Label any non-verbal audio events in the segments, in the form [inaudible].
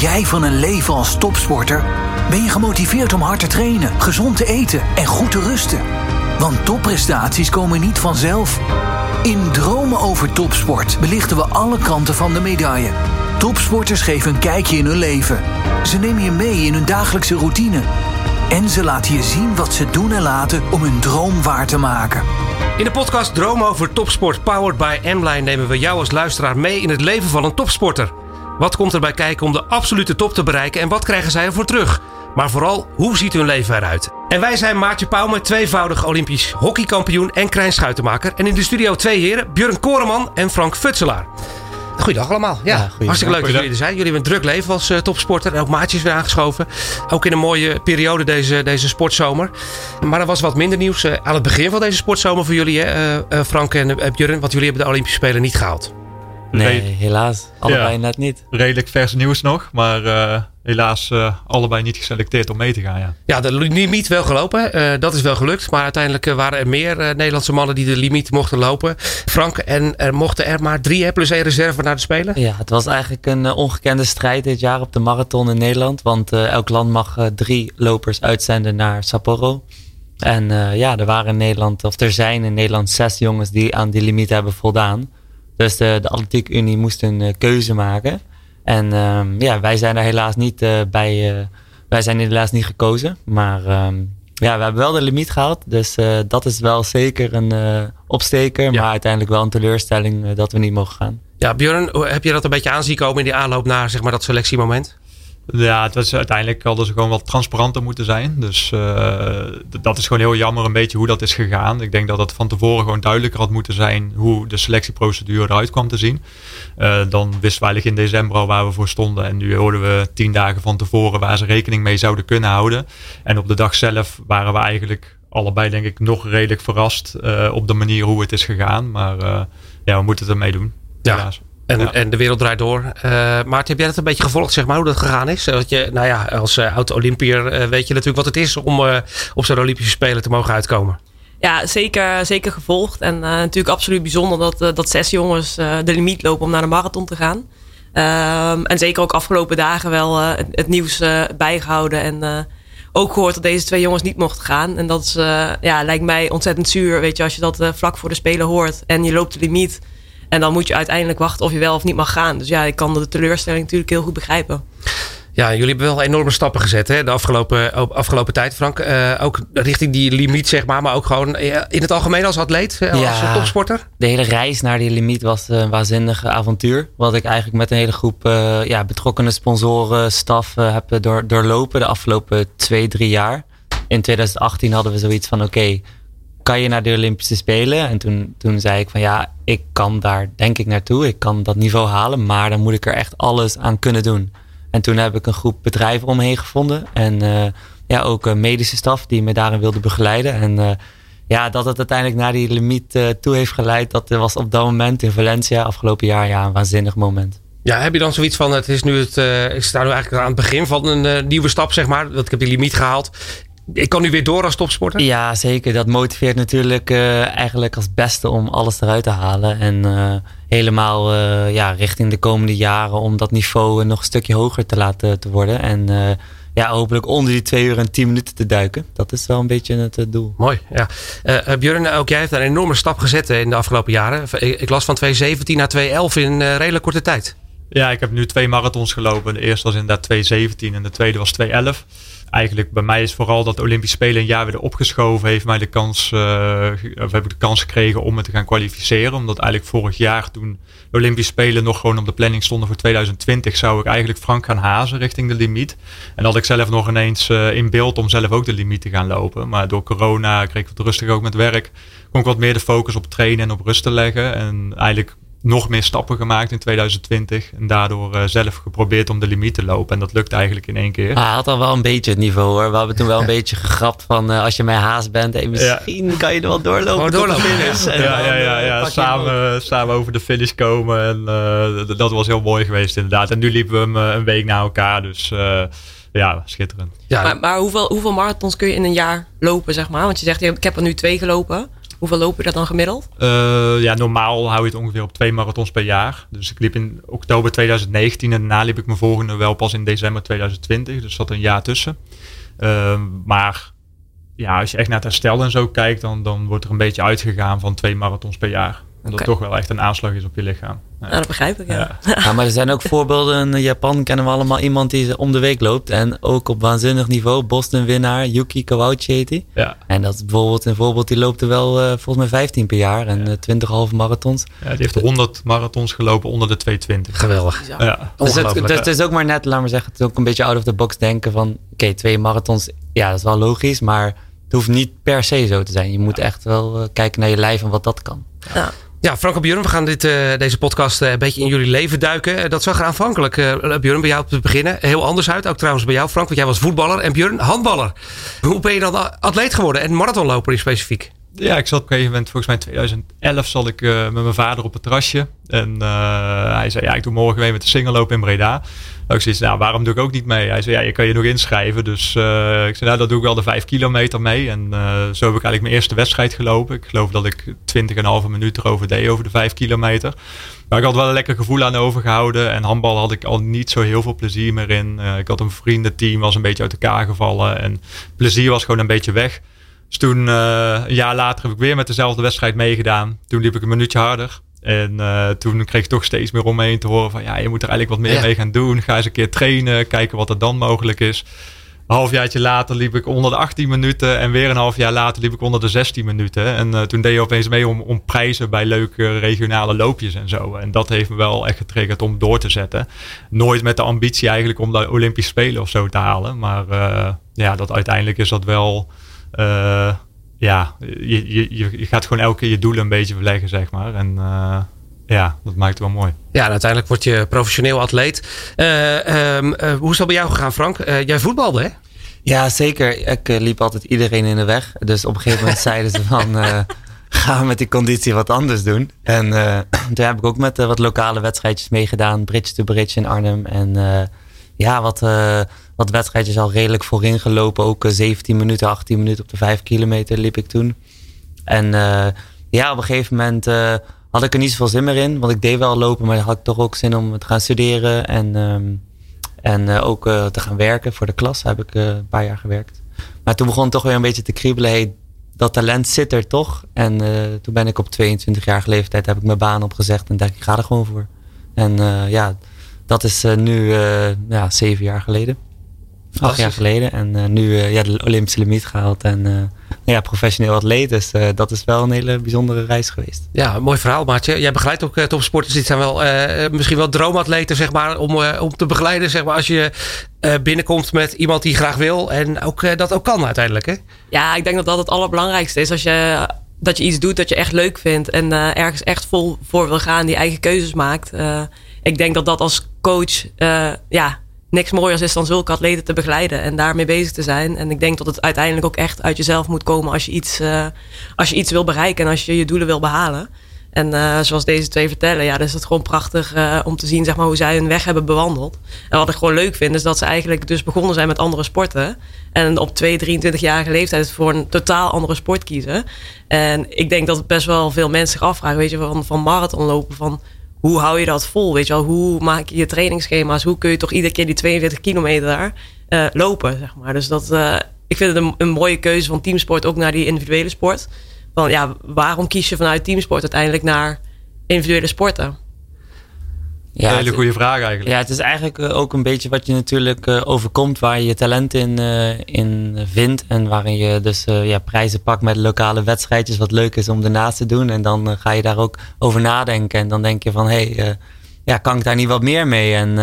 jij van een leven als topsporter? Ben je gemotiveerd om hard te trainen, gezond te eten en goed te rusten? Want topprestaties komen niet vanzelf. In Dromen over Topsport belichten we alle kanten van de medaille. Topsporters geven een kijkje in hun leven. Ze nemen je mee in hun dagelijkse routine. En ze laten je zien wat ze doen en laten om hun droom waar te maken. In de podcast Dromen over Topsport Powered by M-Line nemen we jou als luisteraar mee in het leven van een topsporter. Wat komt erbij kijken om de absolute top te bereiken en wat krijgen zij ervoor terug? Maar vooral, hoe ziet hun leven eruit? En wij zijn Maartje Pauwme, tweevoudig Olympisch hockeykampioen en krijnschuitenmaker. En in de studio twee heren, Björn Koreman en Frank Futselaar. Goeiedag allemaal. Ja, hartstikke leuk dat jullie er zijn. Jullie hebben een druk leven als uh, topsporter. En ook maatjes weer aangeschoven. Ook in een mooie periode deze, deze sportzomer. Maar er was wat minder nieuws uh, aan het begin van deze sportzomer voor jullie, hè, uh, Frank en Björn. Want jullie hebben de Olympische Spelen niet gehaald. Nee, helaas. Allebei net niet. Redelijk vers nieuws nog, maar uh, helaas uh, allebei niet geselecteerd om mee te gaan. Ja, ja de limiet wel gelopen. Uh, dat is wel gelukt. Maar uiteindelijk waren er meer Nederlandse mannen die de limiet mochten lopen. Frank, en er mochten er maar drie plus één reserve naar de Spelen? Ja, het was eigenlijk een ongekende strijd dit jaar op de marathon in Nederland. Want elk land mag drie lopers uitzenden naar Sapporo. En ja, er waren in Nederland, of er zijn in Nederland zes jongens die aan die limiet hebben voldaan. Dus de, de Atletiek Unie moest een uh, keuze maken. En um, ja, wij zijn er helaas niet uh, bij. Uh, wij zijn helaas niet gekozen. Maar um, ja, we hebben wel de limiet gehaald. Dus dat is wel zeker een opsteker. Ja. Maar uiteindelijk wel een teleurstelling dat we niet mogen gaan. Ja, Björn, heb je dat een beetje aanzien komen in die aanloop naar zeg maar, dat selectiemoment? Ja, het was uiteindelijk hadden ze gewoon wat transparanter moeten zijn. Dus uh, dat is gewoon heel jammer een beetje hoe dat is gegaan. Ik denk dat het van tevoren gewoon duidelijker had moeten zijn hoe de selectieprocedure eruit kwam te zien. Uh, dan wisten we eigenlijk in december al waar we voor stonden. En nu hoorden we tien dagen van tevoren waar ze rekening mee zouden kunnen houden. En op de dag zelf waren we eigenlijk allebei denk ik nog redelijk verrast uh, op de manier hoe het is gegaan. Maar ja, we moeten het ermee doen. Ja. Helaas. En, en de wereld draait door. Uh, Maarten, heb jij dat een beetje gevolgd, zeg maar, hoe dat gegaan is? Dat je, nou ja, als uh, oud-Olympier uh, weet je natuurlijk wat het is om op zo'n Olympische Spelen te mogen uitkomen. Ja, zeker, zeker gevolgd. En natuurlijk absoluut bijzonder dat, dat zes jongens de limiet lopen om naar de marathon te gaan. Um, en zeker ook afgelopen dagen wel het, het, nieuws bijgehouden. En ook gehoord dat deze twee jongens niet mochten gaan. En dat is, ja, lijkt mij ontzettend zuur. Weet je, als je dat vlak voor de Spelen hoort en je loopt de limiet en dan moet je uiteindelijk wachten of je wel of niet mag gaan. Dus ja, ik kan de teleurstelling natuurlijk heel goed begrijpen. Ja, jullie hebben wel enorme stappen gezet hè, de afgelopen, afgelopen tijd, Frank. Uh, ook richting die limiet, zeg maar. Maar ook gewoon in het algemeen als atleet, als ja, topsporter. De hele reis naar die limiet was een waanzinnige avontuur. Wat ik eigenlijk met een hele groep uh, ja, betrokkenen sponsoren, staf uh, heb door, doorlopen de afgelopen twee, drie jaar. In 2018 hadden we zoiets van, oké, okay, kan je naar de Olympische Spelen? En toen, toen zei ik van ja, ik kan daar denk ik naartoe. Ik kan dat niveau halen, maar dan moet ik er echt alles aan kunnen doen. En toen heb ik een groep bedrijven omheen gevonden. En uh, ja, ook een medische staf die me daarin wilde begeleiden. En uh, ja, dat het uiteindelijk naar die limiet toe heeft geleid, dat was op dat moment in Valencia afgelopen jaar ja, een waanzinnig moment. Ja, heb je dan zoiets van, het is nu het, uh, ik sta nu eigenlijk aan het begin van een nieuwe stap, zeg maar. Dat ik heb die limiet gehaald ik kan nu weer door als topsporter? Ja, zeker. Dat motiveert natuurlijk uh, eigenlijk als beste om alles eruit te halen. En uh, helemaal uh, ja, richting de komende jaren om dat niveau nog een stukje hoger te laten te worden. En ja, hopelijk onder die twee uur en tien minuten te duiken. Dat is wel een beetje het doel. Mooi, ja. Björn, ook jij hebt een enorme stap gezet in de afgelopen jaren. Ik, ik las van 2017 naar 2011 in redelijk korte tijd. Ja, ik heb nu twee marathons gelopen. De eerste was inderdaad 2017 en de tweede was 2011 eigenlijk bij mij is vooral dat de Olympische Spelen een jaar werden opgeschoven. Heeft mij de kans, uh, of de kans gekregen om me te gaan kwalificeren. Omdat eigenlijk vorig jaar toen de Olympische Spelen nog gewoon op de planning stonden voor 2020, zou ik eigenlijk Frank gaan hazen richting de limiet. En had ik zelf nog ineens uh, in beeld om zelf ook de limiet te gaan lopen. Maar door corona kreeg ik wat rustig ook met werk. Kon ik wat meer de focus op trainen en op rust te leggen. En eigenlijk nog meer stappen gemaakt in 2020. En daardoor uh, zelf geprobeerd om de limiet te lopen. En dat lukt eigenlijk in één keer. hij had al wel een beetje het niveau hoor. We hebben toen wel een [laughs] beetje gegrapt van uh, als je mijn haast bent. Hey, misschien ja. kan je er wel doorlopen. Oh, doorlopen. Finish. Ja, ja, ja, ja, ja. Samen, samen over de finish komen. En uh, dat was heel mooi geweest inderdaad. En nu liepen we hem een week na elkaar. Dus ja, schitterend. Ja. Maar, maar hoeveel, hoeveel marathons kun je in een jaar lopen zeg maar? Want je zegt ik heb er nu twee gelopen. Hoeveel loop je dat dan gemiddeld? ja, normaal hou je het ongeveer op twee marathons per jaar. Dus ik liep in oktober 2019 en daarna liep ik mijn volgende wel pas in december 2020. Dus zat een jaar tussen. Ehm, maar ja, als je echt naar het herstel en zo kijkt, dan, dan wordt er een beetje uitgegaan van twee marathons per jaar omdat het toch wel echt een aanslag is op je lichaam. Ja. Nou, dat begrijp ik, ja. ja. [laughs] maar er zijn ook voorbeelden. In Japan kennen we allemaal iemand die om de week loopt. En ook op waanzinnig niveau. Boston winnaar, Yuki Kawauchi heet hij. Ja. En dat is bijvoorbeeld een voorbeeld. Die loopt er wel uh, volgens mij 15 per jaar. En ja. 20 eh, halve marathons. Ja, die heeft 100 marathons gelopen onder de 220. Geweldig. Ja. Dus het, dus het is ook maar net, laat maar zeggen, het is ook een beetje out of the box denken van... Oké, twee marathons, ja, dat is wel logisch. Maar het hoeft niet per se zo te zijn. Je moet echt wel uh, kijken naar je lijf en wat dat kan. Ja. Ja, Frank Björn, we gaan dit, uh, deze podcast uh, een beetje in jullie leven duiken. Uh, dat zag er aanvankelijk, Björn, bij jou te beginnen heel anders uit. Ook trouwens bij jou, Frank, want jij was voetballer en Björn handballer. Hoe ben je dan atleet geworden en marathonloper in specifiek? Ja, ik zat op een gegeven moment, volgens mij 2011, zat ik met mijn vader op het terrasje. En hij zei, ja, ik doe morgen mee met de singelloop in Breda. Nou, ik zei, nou, waarom doe ik ook niet mee? Hij zei, ja, je kan je nog inschrijven. Dus uh, ik zei, nou, dat doe ik wel de vijf kilometer mee. En zo heb ik eigenlijk mijn eerste wedstrijd gelopen. Ik geloof dat ik twintig en een halve minuut erover deed, over de vijf kilometer. Maar ik had wel een lekker gevoel aan overgehouden. En handbal had ik al niet zo heel veel plezier meer in. Ik had een vriendenteam, was een beetje uit elkaar gevallen. En plezier was gewoon een beetje weg. Dus toen, een jaar later, heb ik weer met dezelfde wedstrijd meegedaan. Toen liep ik een minuutje harder. En uh, toen kreeg ik toch steeds meer om me heen te horen van ja, je moet er eigenlijk wat meer mee gaan doen. Ga eens een keer trainen, kijken wat er dan mogelijk is. Een halfjaartje later liep ik onder de 18 minuten en weer een half jaar later liep ik onder de 16 minuten. En uh, toen deed je opeens mee om, om prijzen bij leuke regionale loopjes en zo. En dat heeft me wel echt getriggerd om door te zetten. Nooit met de ambitie eigenlijk om de Olympische Spelen of zo te halen. Maar ja, dat uiteindelijk is dat wel ja, je, je, je gaat gewoon elke keer je doelen een beetje verleggen, zeg maar. En uh, ja, dat maakt het wel mooi. Ja, en uiteindelijk word je professioneel atleet. Uh, um, uh, hoe is dat bij jou gegaan, Frank? jij voetbalde, hè? Ja, zeker. Ik liep altijd iedereen in de weg. Dus op een gegeven moment [laughs] zeiden ze van... ga met die conditie wat anders doen. En [clears throat] toen heb ik ook met wat lokale wedstrijdjes meegedaan. Bridge to Bridge in Arnhem. En ja, wat wat wedstrijdjes al redelijk voorin gelopen. Ook 17 eh, minuten, 18 minuten op de 5 kilometer liep ik toen. En uh, ja, op een gegeven moment uh, had ik er niet zoveel zin meer in. Want ik deed wel lopen, maar had ik toch ook zin om te gaan studeren. En, um, en ook te gaan werken voor de klas. Heb ik een paar jaar gewerkt. Maar toen begon het toch weer een beetje te kriebelen. Hey, dat talent zit er toch. En toen ben ik op 22 jaar leeftijd heb ik mijn baan opgezegd. En dacht ik, ga er gewoon voor. En ja, dat is nu ja, zeven jaar geleden. Acht jaar geleden. En uh, nu uh, ja, de Olympische limiet gehaald. En uh, ja, professioneel atleet. Dus dat is wel een hele bijzondere reis geweest. Ja, mooi verhaal, Maatje. Jij begeleidt ook topsporters. Dit zijn wel misschien wel droomatleten, zeg maar. Om, om te begeleiden, zeg maar. Als je binnenkomt met iemand die graag wil. En ook dat ook kan uiteindelijk, hè? Ja, ik denk dat dat het allerbelangrijkste is. Als je, dat je iets doet dat je echt leuk vindt. En ergens echt vol voor wil gaan. Die eigen keuzes maakt. ik denk dat dat als coach, ja niks mooiers is dan zulke atleten te begeleiden en daarmee bezig te zijn. En ik denk dat het uiteindelijk ook echt uit jezelf moet komen als je iets, uh, als je iets wil bereiken en als je je doelen wil behalen. En uh, zoals deze twee vertellen, ja, dan is het gewoon prachtig uh, om te zien zeg maar, hoe zij hun weg hebben bewandeld. En wat ik gewoon leuk vind, is dat ze eigenlijk dus begonnen zijn met andere sporten. En op 2, 23-jarige leeftijd voor een totaal andere sport kiezen. En ik denk dat best wel veel mensen zich afvragen, weet je, van, van marathon lopen, van hoe hou je dat vol? Weet je wel, hoe maak je je trainingsschema's? Hoe kun je toch iedere keer die 42 kilometer daar uh, lopen? Zeg maar. Dus dat, uh, ik vind het een, een, mooie keuze van teamsport ook naar die individuele sport. Van ja, waarom kies je vanuit teamsport uiteindelijk naar individuele sporten? Ja, hele goede vraag eigenlijk. Ja, het is eigenlijk eh, ook een beetje wat je natuurlijk uh, overkomt, waar je je talent in, uh, in vindt. En waarin je dus ja, prijzen pakt met lokale wedstrijdjes, wat leuk is om ernaast te doen. En dan ga je daar ook over nadenken. En dan denk je van, hé, hey, ja, kan ik daar niet wat meer mee? En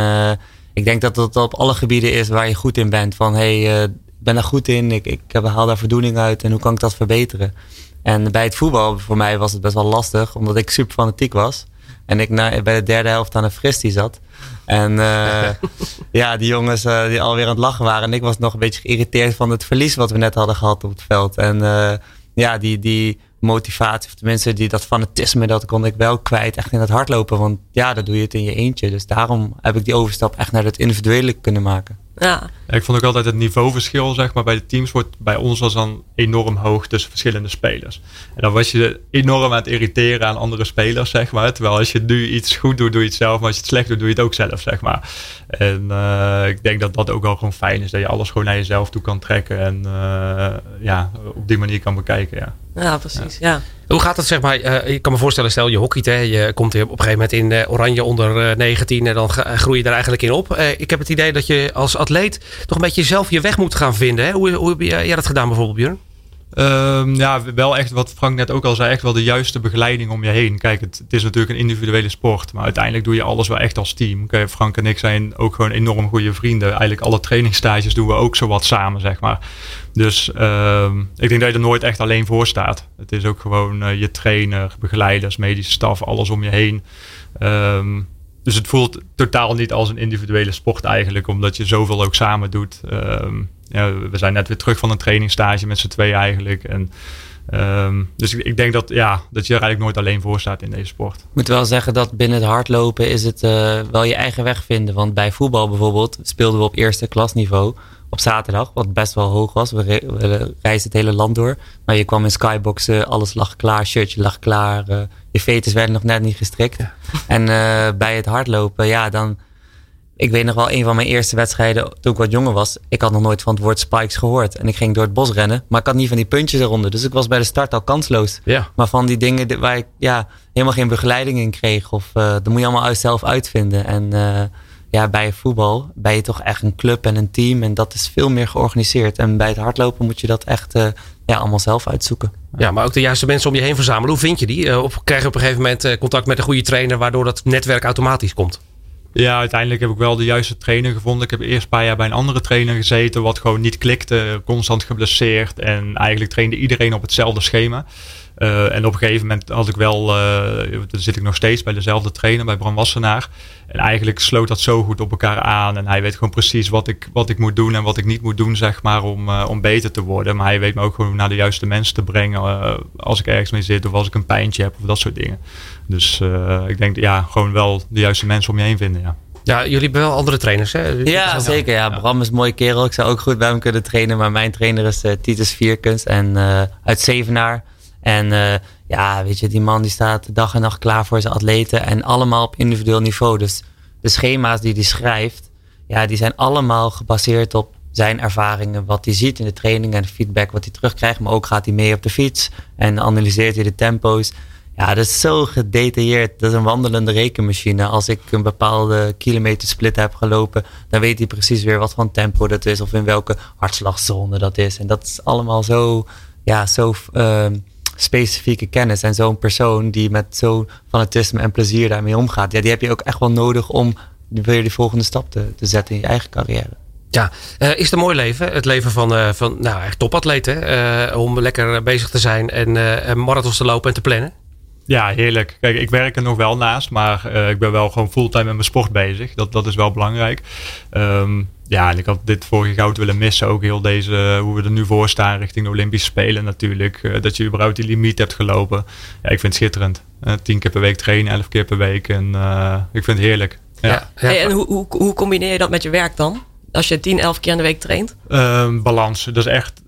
ik denk dat dat op alle gebieden is waar je goed in bent. Van, hé, hey, ik ben daar goed in, ik, ik haal daar voldoening uit en hoe kan ik dat verbeteren? En bij het voetbal, voor mij was het best wel lastig, omdat ik super fanatiek was. En ik na, bij de derde helft aan een fristie zat. En uh, [laughs] ja, die jongens uh, die alweer aan het lachen waren. En ik was nog een beetje geïrriteerd van het verlies wat we net hadden gehad op het veld. En uh, ja, die, die motivatie, of tenminste die, dat fanatisme, dat kon ik wel kwijt. Echt in het hardlopen. Want ja, dan doe je het in je eentje. Dus daarom heb ik die overstap echt naar het individuele kunnen maken. Ja. ik vond ook altijd het niveauverschil zeg maar, bij de teams wordt bij ons was dan enorm hoog tussen verschillende spelers. En dan was je enorm aan het irriteren aan andere spelers, zeg maar. Terwijl als je nu iets goed doet, doe je het zelf. Maar als je het slecht doet, doe je het ook zelf, zeg maar. En uh, ik denk dat dat ook wel gewoon fijn is. Dat je alles gewoon naar jezelf toe kan trekken. En uh, ja, op die manier kan bekijken, ja. Ja, precies, ja. Hoe gaat het, zeg maar, uh, ik kan me voorstellen, stel je hockeyt, hè, je komt op een gegeven moment in uh, oranje onder uh, 19 en dan groei je daar eigenlijk in op. ik heb het idee dat je als atleet toch een beetje zelf je weg moet gaan vinden. Hè? Hoe, hoe heb jij dat gedaan bijvoorbeeld, Björn? Um, ja, wel echt wat Frank net ook al zei, echt wel de juiste begeleiding om je heen. Kijk, het, is natuurlijk een individuele sport, maar uiteindelijk doe je alles wel echt als team. Frank en ik zijn ook gewoon enorm goede vrienden. Eigenlijk alle trainingsstages doen we ook zo wat samen, zeg maar. Dus um, ik denk dat je er nooit echt alleen voor staat. Het is ook gewoon uh, je trainer, begeleiders, medische staf, alles om je heen. Um, dus het voelt totaal niet als een individuele sport eigenlijk, omdat je zoveel ook samen doet. Ja, we zijn net weer terug van een trainingstage met z'n twee eigenlijk. En, um, dus ik, ik, denk dat, ja, dat je er eigenlijk nooit alleen voor staat in deze sport. Ik moet wel zeggen dat binnen het hardlopen is het uh, wel je eigen weg vinden. Want bij voetbal bijvoorbeeld speelden we op eerste klasniveau op zaterdag, wat best wel hoog was. We, re we reisden het hele land door. Maar je kwam in skyboxen, alles lag klaar, shirtje lag klaar. Uh, je veters werden nog net niet gestrikt. Ja. En uh, bij het hardlopen, ja, dan ik weet nog wel een van mijn eerste wedstrijden toen ik wat jonger was. Ik had nog nooit van het woord spikes gehoord. En ik ging door het bos rennen. Maar ik had niet van die puntjes eronder. Dus ik was bij de start al kansloos. Ja. Maar van die dingen waar ik ja, helemaal geen begeleiding in kreeg. Of uh, dat moet je allemaal zelf uitvinden. En uh, ja, bij voetbal ben je toch echt een club en een team. En dat is veel meer georganiseerd. En bij het hardlopen moet je dat echt uh, ja, allemaal zelf uitzoeken. Ja, maar ook de juiste mensen om je heen verzamelen. Hoe vind je die? Of krijg je op een gegeven moment contact met een goede trainer... waardoor dat netwerk automatisch komt? Ja, uiteindelijk heb ik wel de juiste trainer gevonden. Ik heb eerst een paar jaar bij een andere trainer gezeten, wat gewoon niet klikte, constant geblesseerd. En eigenlijk trainde iedereen op hetzelfde schema. Uh, en op een gegeven moment had ik wel, uh, dan zit ik nog steeds bij dezelfde trainer, bij Bram Wassenaar. En eigenlijk sloot dat zo goed op elkaar aan. En hij weet gewoon precies wat ik, wat ik moet doen en wat ik niet moet doen, zeg maar, om, uh, om beter te worden. Maar hij weet me ook gewoon naar de juiste mensen te brengen als ik ergens mee zit of als ik een pijntje heb of dat soort dingen. Dus ik denk, ja, gewoon wel de juiste mensen om je heen vinden, ja. Ja, jullie hebben wel andere trainers, hè? Ja, zeker. Ja. Bram is een mooie kerel. Ik zou ook goed bij hem kunnen trainen. Maar mijn trainer is Titus Vierkens en uit Zevenaar. En uh, ja, weet je, die man die staat dag en nacht klaar voor zijn atleten. En allemaal op individueel niveau. Dus de schema's die hij schrijft, ja, die zijn allemaal gebaseerd op zijn ervaringen. Wat hij ziet in de training en de feedback wat hij terugkrijgt. Maar ook gaat hij mee op de fiets en analyseert hij de tempo's. Ja, dat is zo gedetailleerd. Dat is een wandelende rekenmachine. Als ik een bepaalde kilometer split heb gelopen, dan weet hij precies weer wat voor tempo dat is. Of in welke hartslagzone dat is. En dat is allemaal zo, ja, zo uh, specifieke kennis. En zo'n persoon die met zo'n fanatisme en plezier daarmee omgaat. Ja, die heb je ook echt wel nodig om weer die volgende stap te, te zetten in je eigen carrière. Ja, uh, is het een mooi leven? Het leven van, uh, van nou, echt topatleten. Uh, om lekker bezig te zijn en marathons te lopen en te plannen? Ja, heerlijk. Kijk, ik werk er nog wel naast, maar uh, ik ben wel gewoon fulltime met mijn sport bezig. Dat, dat is wel belangrijk. Um, ja, en ik had dit vorige goud willen missen. Ook heel deze, hoe we er nu voor staan richting de Olympische Spelen natuurlijk. Uh, dat je überhaupt die limiet hebt gelopen. Ja, ik vind het schitterend. Uh, tien keer per week trainen, elf keer per week. En ik vind het heerlijk. Ja. ja. Hey, en hoe, hoe, hoe combineer je dat met je werk dan? Als je 10, 11 keer in de week traint? Um, balans. Dat is echt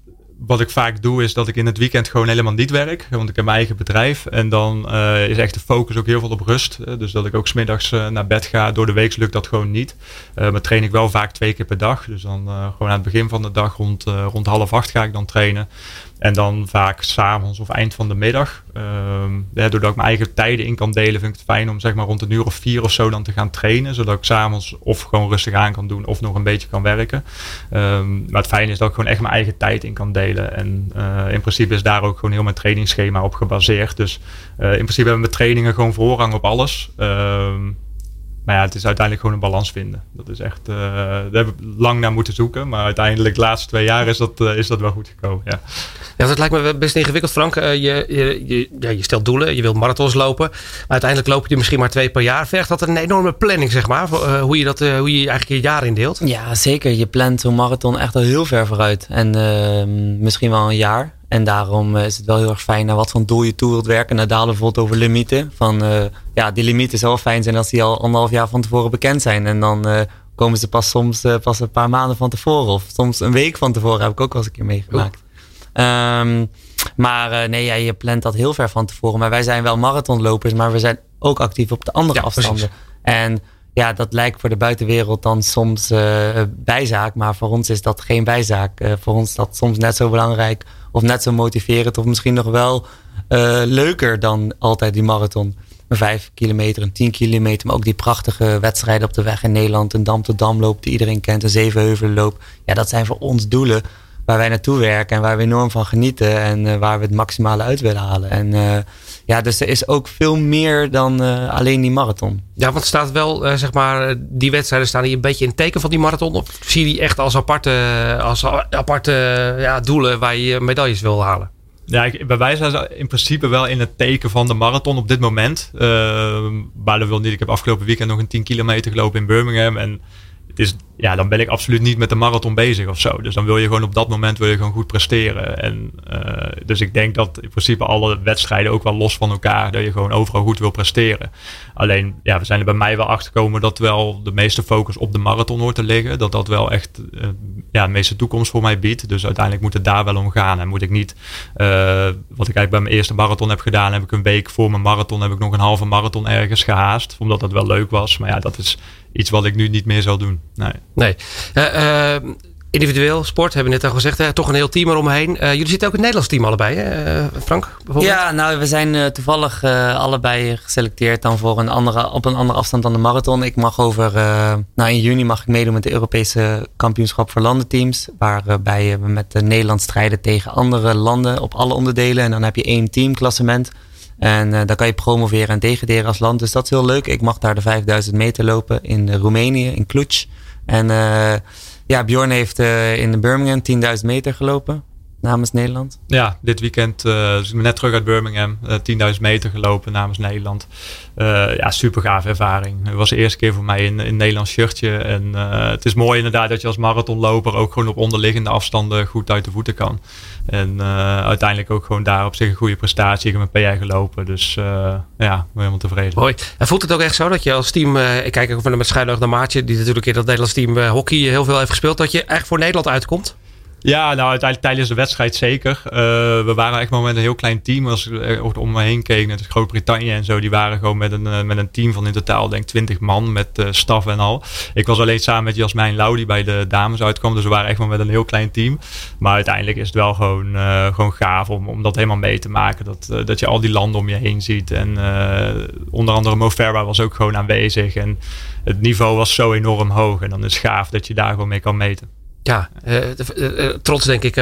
wat ik vaak doe is dat ik in het weekend gewoon helemaal niet werk. Want ik heb mijn eigen bedrijf. En dan uh, is echt de focus ook heel veel op rust. dus dat ik ook smiddags uh, naar bed ga. Door de week lukt dat gewoon niet. Maar train ik wel vaak twee keer per dag. Dus dan gewoon aan het begin van de dag rond, rond half acht ga ik dan trainen. En dan vaak s'avonds of eind van de middag. Ja, doordat ik mijn eigen tijden in kan delen, vind ik het fijn om zeg maar rond een uur of vier of zo dan te gaan trainen. Zodat ik s'avonds of gewoon rustig aan kan doen of nog een beetje kan werken. Um, maar het fijne is dat ik gewoon echt mijn eigen tijd in kan delen. En uh, in principe is daar ook gewoon heel mijn trainingsschema op gebaseerd. Dus uh, in principe hebben mijn trainingen gewoon voorrang op alles. Um, maar ja, het is uiteindelijk gewoon een balans vinden. Dat is echt, uh, daar hebben we lang naar moeten zoeken. Maar uiteindelijk de laatste twee jaar is dat, uh, is dat wel goed gekomen. Ja. ja, dat lijkt me best ingewikkeld, Frank. Uh, je, je, je, ja, je stelt doelen, je wilt marathons lopen. Maar uiteindelijk loop je misschien maar twee per jaar. Vergt dat een enorme planning, zeg maar? Voor, hoe, je dat, hoe je eigenlijk je jaar indeelt? Ja, zeker. Je plant zo'n marathon echt al heel ver vooruit. En ehm, misschien wel een jaar. En daarom is het wel heel erg fijn naar wat voor doel je toe wilt werken. Naar dalen bijvoorbeeld over limieten. Van, uh, ja, die limieten zou fijn zijn als die al anderhalf jaar van tevoren bekend zijn. En dan uh, komen ze pas soms pas een paar maanden van tevoren. Of soms een week van tevoren heb ik ook wel eens een keer meegemaakt. Um, maar nee, ja, je plant dat heel ver van tevoren. Maar wij zijn wel marathonlopers, maar we zijn ook actief op de andere afstanden. En ja, dat lijkt voor de buitenwereld dan soms bijzaak. Maar voor ons is dat geen bijzaak. Voor ons is dat soms net zo belangrijk. Of net zo motiverend. Of misschien nog wel uh, leuker dan altijd die marathon. Een vijf kilometer, een tien kilometer. Maar ook die prachtige wedstrijden op de weg in Nederland. Een Dam tot Damloop die iedereen kent. Een Zevenheuvelenloop. Ja, dat zijn voor ons doelen waar wij naartoe werken. En waar we enorm van genieten. En waar we het maximale uit willen halen. En ja, dus er is ook veel meer dan uh, alleen die marathon. Ja, want staat wel, uh, zeg maar, die wedstrijden staan die een beetje in het teken van die marathon? Of zie je die echt als aparte, als aparte ja, doelen waar je medailles wil halen? Ja, bij wij zijn in principe wel in het teken van de marathon op dit moment. Uh, maar dat wil niet. Ik heb afgelopen weekend nog een 10 kilometer gelopen in Birmingham. En is, ja, dan ben ik absoluut niet met de marathon bezig of zo. Dus dan wil je gewoon op dat moment wil je gewoon goed presteren. En, uh, dus ik denk dat in principe alle wedstrijden ook wel los van elkaar, dat je gewoon overal goed wil presteren. Alleen, ja, we zijn er bij mij wel achter gekomen dat wel de meeste focus op de marathon hoort te liggen. Dat dat wel echt uh, ja, de meeste toekomst voor mij biedt. Dus uiteindelijk moet het daar wel om gaan. En moet ik niet, uh, wat ik eigenlijk bij mijn eerste marathon heb gedaan, heb ik een week voor mijn marathon, heb ik nog een halve marathon ergens gehaast. Omdat dat wel leuk was. Maar ja, dat is iets wat ik nu niet meer zal doen. Nee. nee. Uh, uh, individueel sport, hebben we net al gezegd. Hè? Toch een heel team eromheen. Uh, jullie zitten ook in het Nederlands team allebei, hè? Frank? Bijvoorbeeld? Ja, nou, we zijn toevallig allebei geselecteerd dan voor een andere, op een andere afstand dan de marathon. Ik mag over, nou in juni mag ik meedoen met de Europese kampioenschap voor landenteams. Waarbij we met Nederland strijden tegen andere landen op alle onderdelen. En dan heb je één teamklassement. En uh, dan kan je promoveren en degraderen als land. Dus dat is heel leuk. Ik mag daar de 5000 meter lopen in Roemenië, in Cluj. En uh, ja, Bjorn heeft in Birmingham 10.000 meter gelopen namens Nederland? Ja, dit weekend dus net terug uit Birmingham. Uh, 10.000 meter gelopen namens Nederland. Ja, super gaaf ervaring. Het was de eerste keer voor mij in, in Nederlands shirtje. En het is mooi inderdaad dat je als marathonloper ook gewoon op onderliggende afstanden goed uit de voeten kan. En uiteindelijk ook gewoon daar op zich een goede prestatie. Ik heb mijn PR gelopen. Dus ja, helemaal tevreden. Mooi. En voelt het ook echt zo dat je als team, ik kijk ook van met schuilig naar Maatje, die natuurlijk in dat Nederlands team hockey heel veel heeft gespeeld, dat je echt voor Nederland uitkomt? Ja, nou uiteindelijk tijdens de wedstrijd zeker. Uh, we waren echt maar met een heel klein team. Als ik om me heen keek, net Groot-Brittannië en zo, die waren gewoon met een, uh, met een team van in totaal denk 20 man met uh, staf en al. Ik was alleen samen met Jasmijn Lau die bij de dames uitkwam. Dus we waren echt maar met een heel klein team. Maar uiteindelijk is het wel gewoon, gewoon gaaf om, om dat helemaal mee te maken. Dat, dat je al die landen om je heen ziet. En onder andere Mo was ook gewoon aanwezig. En het niveau was zo enorm hoog. En dan is het gaaf dat je daar gewoon mee kan meten. Ja, uh, trots denk ik.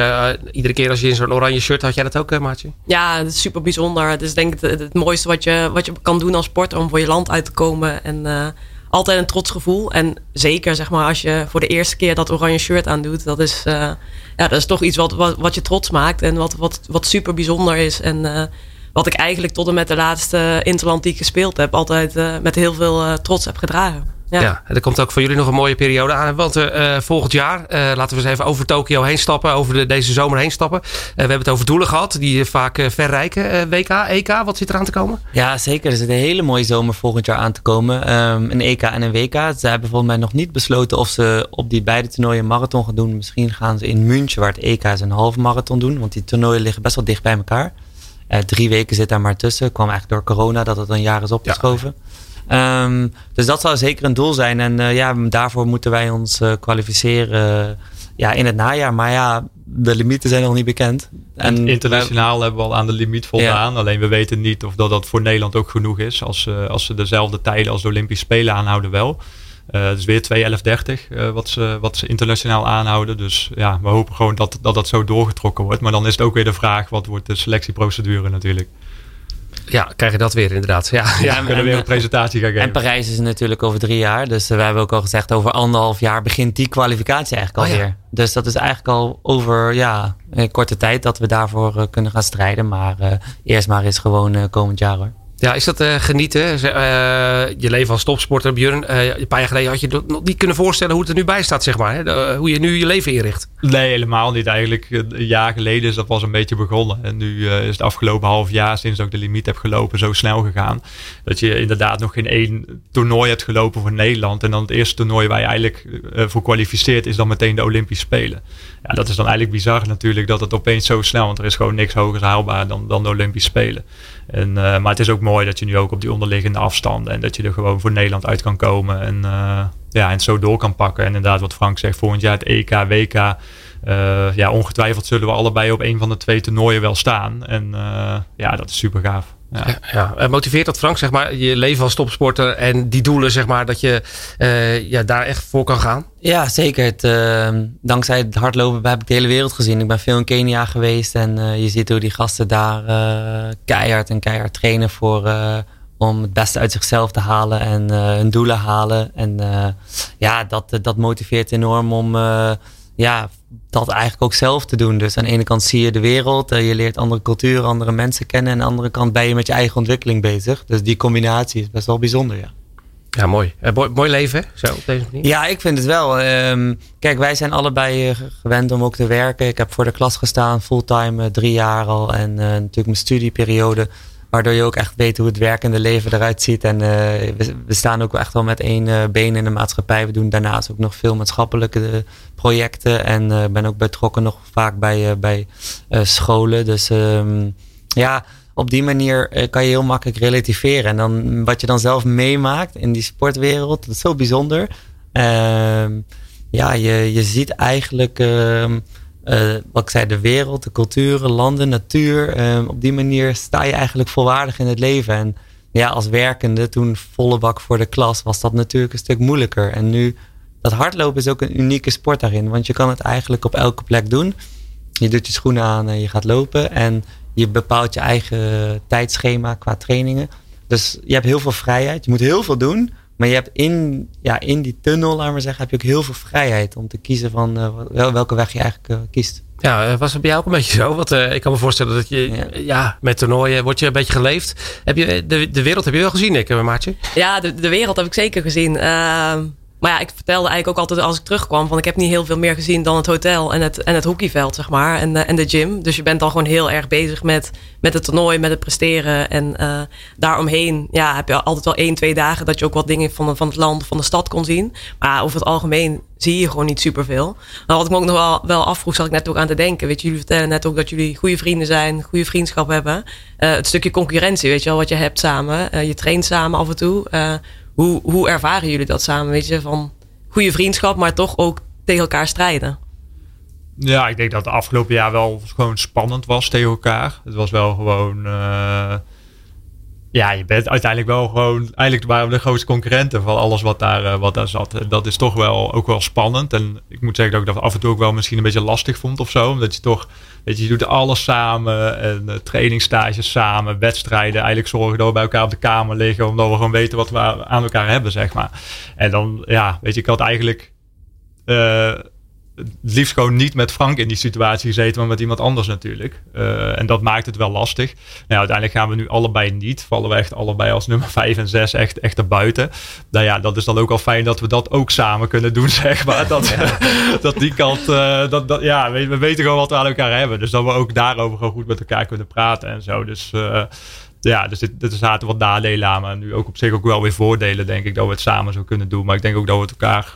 iedere keer als je in zo'n oranje shirt had jij dat ook, Maatje? Ja, het is super bijzonder. Het is denk ik het, het, mooiste wat je, wat je kan doen als sporter om voor je land uit te komen. En altijd een trots gevoel. En zeker zeg maar als je voor de eerste keer dat oranje shirt aandoet. Dat is, ja, dat is toch iets wat, wat, wat je trots maakt. En wat, wat, wat super bijzonder is. En wat ik eigenlijk tot en met de laatste Interland die ik gespeeld heb. Altijd met heel veel trots heb gedragen. Ja. ja, er komt ook voor jullie nog een mooie periode aan. Want uh, volgend jaar, uh, laten we eens even over Tokio heen stappen. Over de, deze zomer heen stappen. Uh, we hebben het over doelen gehad die vaak ver rijken. WK, EK, wat zit eraan te komen? Ja, zeker. Er zit een hele mooie zomer volgend jaar aan te komen. Um, een EK en een WK. Ze hebben volgens mij nog niet besloten of ze op die beide toernooien een marathon gaan doen. Misschien gaan ze in München, waar het EK is, een halve marathon doen. Want die toernooien liggen best wel dicht bij elkaar. drie weken zit daar maar tussen. Kwam eigenlijk door corona dat het een jaar is opgeschoven. Ja. Um, dus dat zou zeker een doel zijn. En uh, ja, daarvoor moeten wij ons uh, kwalificeren uh, ja, in het najaar. Maar ja, de limieten zijn nog niet bekend. En Internationaal hebben we al aan de limiet voldaan. Ja. Alleen we weten niet of dat, dat voor Nederland ook genoeg is. Als, als ze dezelfde tijden als de Olympische Spelen aanhouden wel. dus weer 2.11.30 wat, ze, wat ze internationaal aanhouden. Dus ja, we hopen gewoon dat, dat dat zo doorgetrokken wordt. Maar dan is het ook weer de vraag, wat wordt de selectieprocedure natuurlijk. Ja, krijg je dat weer inderdaad. Ja, ja, we kunnen weer een presentatie gaan geven. En Parijs is natuurlijk over drie jaar. Dus we hebben ook al gezegd, over anderhalf jaar begint die kwalificatie eigenlijk alweer. Oh, ja. Dus dat is eigenlijk al over ja, een korte tijd dat we daarvoor uh, kunnen gaan strijden. Maar uh, eerst maar eens gewoon uh, komend jaar hoor. Ja, is dat uh, genieten? Uh, je leven als topsporter, Björn. Uh, een paar jaar geleden had je nog niet kunnen voorstellen hoe het er nu bij staat, zeg maar. Hè? hoe je nu je leven inricht. Nee, helemaal niet. Eigenlijk een jaar geleden is dat was een beetje begonnen. En nu is het afgelopen half jaar, sinds ik de limiet heb gelopen, zo snel gegaan. Dat je inderdaad nog geen één toernooi hebt gelopen voor Nederland. En dan het eerste toernooi waar je eigenlijk voor kwalificeert, is dan meteen de Olympische Spelen. Ja, dat is dan eigenlijk bizar natuurlijk dat het opeens zo snel, want er is gewoon niks hoger haalbaar dan, dan de Olympische Spelen. En, maar het is ook mooi dat je nu ook op die onderliggende afstanden en dat je er gewoon voor Nederland uit kan komen en, uh, ja, en zo door kan pakken. En inderdaad, wat Frank zegt, volgend jaar het EK, WK. Uh, ja, ongetwijfeld zullen we allebei op een van de twee toernooien wel staan. En ja, dat is super gaaf. Ja. Ja, ja. Motiveert dat Frank, zeg maar, je leven als topsporter en die doelen, zeg maar, dat je uh, ja, daar echt voor kan gaan? Ja, zeker. Het, uh, dankzij het hardlopen heb ik de hele wereld gezien. Ik ben veel in Kenia geweest en uh, je ziet hoe die gasten daar keihard en keihard trainen voor, om het beste uit zichzelf te halen en hun doelen halen. En ja, dat, dat motiveert enorm om ja, dat eigenlijk ook zelf te doen. Dus aan de ene kant zie je de wereld, je leert andere culturen, andere mensen kennen. En aan de andere kant ben je met je eigen ontwikkeling bezig. Dus die combinatie is best wel bijzonder, ja. Ja, mooi. Uh, mooi leven, zo op deze manier. Ja, ik vind het wel. Um, kijk, wij zijn allebei gewend om ook te werken. Ik heb voor de klas gestaan, fulltime, drie jaar al. En uh, natuurlijk mijn studieperiode. Waardoor je ook echt weet hoe het werkende leven eruit ziet. En we, we, staan ook echt wel met één been in de maatschappij. We doen daarnaast ook nog veel maatschappelijke projecten. En ben ook betrokken nog vaak bij, bij scholen. Dus um, ja op die manier eh, kan je heel makkelijk relativeren. En dan wat je dan zelf meemaakt in die sportwereld, dat is zo bijzonder. Uh, ja, je, je ziet eigenlijk, uh, wat ik zei, de wereld, de culturen, landen, natuur. Ehm, op die manier sta je eigenlijk volwaardig in het leven. En ja, als werkende, toen volle bak voor de klas, was dat natuurlijk een stuk moeilijker. En nu, dat hardlopen is ook een unieke sport daarin. Want je kan het eigenlijk op elke plek doen. Je doet je schoenen aan en je gaat lopen. En je bepaalt je eigen tijdschema qua trainingen. Dus je hebt heel veel vrijheid. Je moet heel veel doen. Maar je hebt in, ja, in die tunnel, laat maar zeggen, heb je ook heel veel vrijheid om te kiezen van uh, welke weg je eigenlijk uh, kiest. Ja, eh, was het bij jou ook een beetje zo? Want uh, ik kan me voorstellen dat je, ja. ja. met toernooien wordt je een beetje geleefd. Heb je, de, de wereld heb je wel gezien, ik, Maartje? Ja, de, de wereld heb ik zeker gezien. Maar ja, ik vertelde eigenlijk ook altijd als ik terugkwam... van ik heb niet heel veel meer gezien dan het hotel en het, en het hockeyveld, zeg maar. En, uh, en de gym. Dus je bent dan gewoon heel erg bezig met, met het toernooi, met het presteren. En uh, daaromheen ja, heb je altijd wel één, twee dagen... dat je ook wat dingen van, van het land, van de stad kon zien. Maar over het algemeen zie je gewoon niet superveel. Maar wat ik me ook nog wel, wel afvroeg, zat ik net ook aan te denken. Weet je, jullie vertellen net ook dat jullie goede vrienden zijn... goede vriendschap hebben. Uh, het stukje concurrentie, weet je wel, wat je hebt samen. je traint samen af en toe... Hoe, hoe ervaren jullie dat samen? Weet je, van goede vriendschap, maar toch ook tegen elkaar strijden? Ja, ik denk dat het afgelopen jaar wel gewoon spannend was tegen elkaar. Het was wel gewoon. Uh, ja, je bent uiteindelijk wel gewoon. Eigenlijk waren we de grootste concurrenten van alles wat daar, uh, wat daar zat. Dat is toch wel ook wel spannend. En ik moet zeggen dat ik dat af en toe ook wel misschien een beetje lastig vond of zo. Omdat je toch Weet je, je doet alles samen. En uh, trainingstages samen, wedstrijden. Eigenlijk zorgen dat we bij elkaar op de kamer liggen. Omdat we gewoon weten wat we aan elkaar hebben, zeg maar. En dan, ja, weet je, ik had eigenlijk... Uh, het liefst gewoon niet met Frank in die situatie gezeten, maar met iemand anders natuurlijk. Uh, en dat maakt het wel lastig. Nou, uiteindelijk gaan we nu allebei niet. Vallen we echt allebei als nummer 5 en 6 echt, echt erbuiten. Nou ja, dat is dan ook al fijn dat we dat ook samen kunnen doen, [laughs] zeg maar. Dat, [laughs] dat die kant, uh, dat, dat, ja, we, we, weten gewoon wat we aan elkaar hebben. Dus dat we ook daarover gewoon goed met elkaar kunnen praten en zo. Dus... Uh, ja, dus er zaten wat nadelen aan, maar nu ook op zich ook wel weer voordelen, denk ik, dat we het samen zo kunnen doen. Maar ik denk ook dat we het elkaar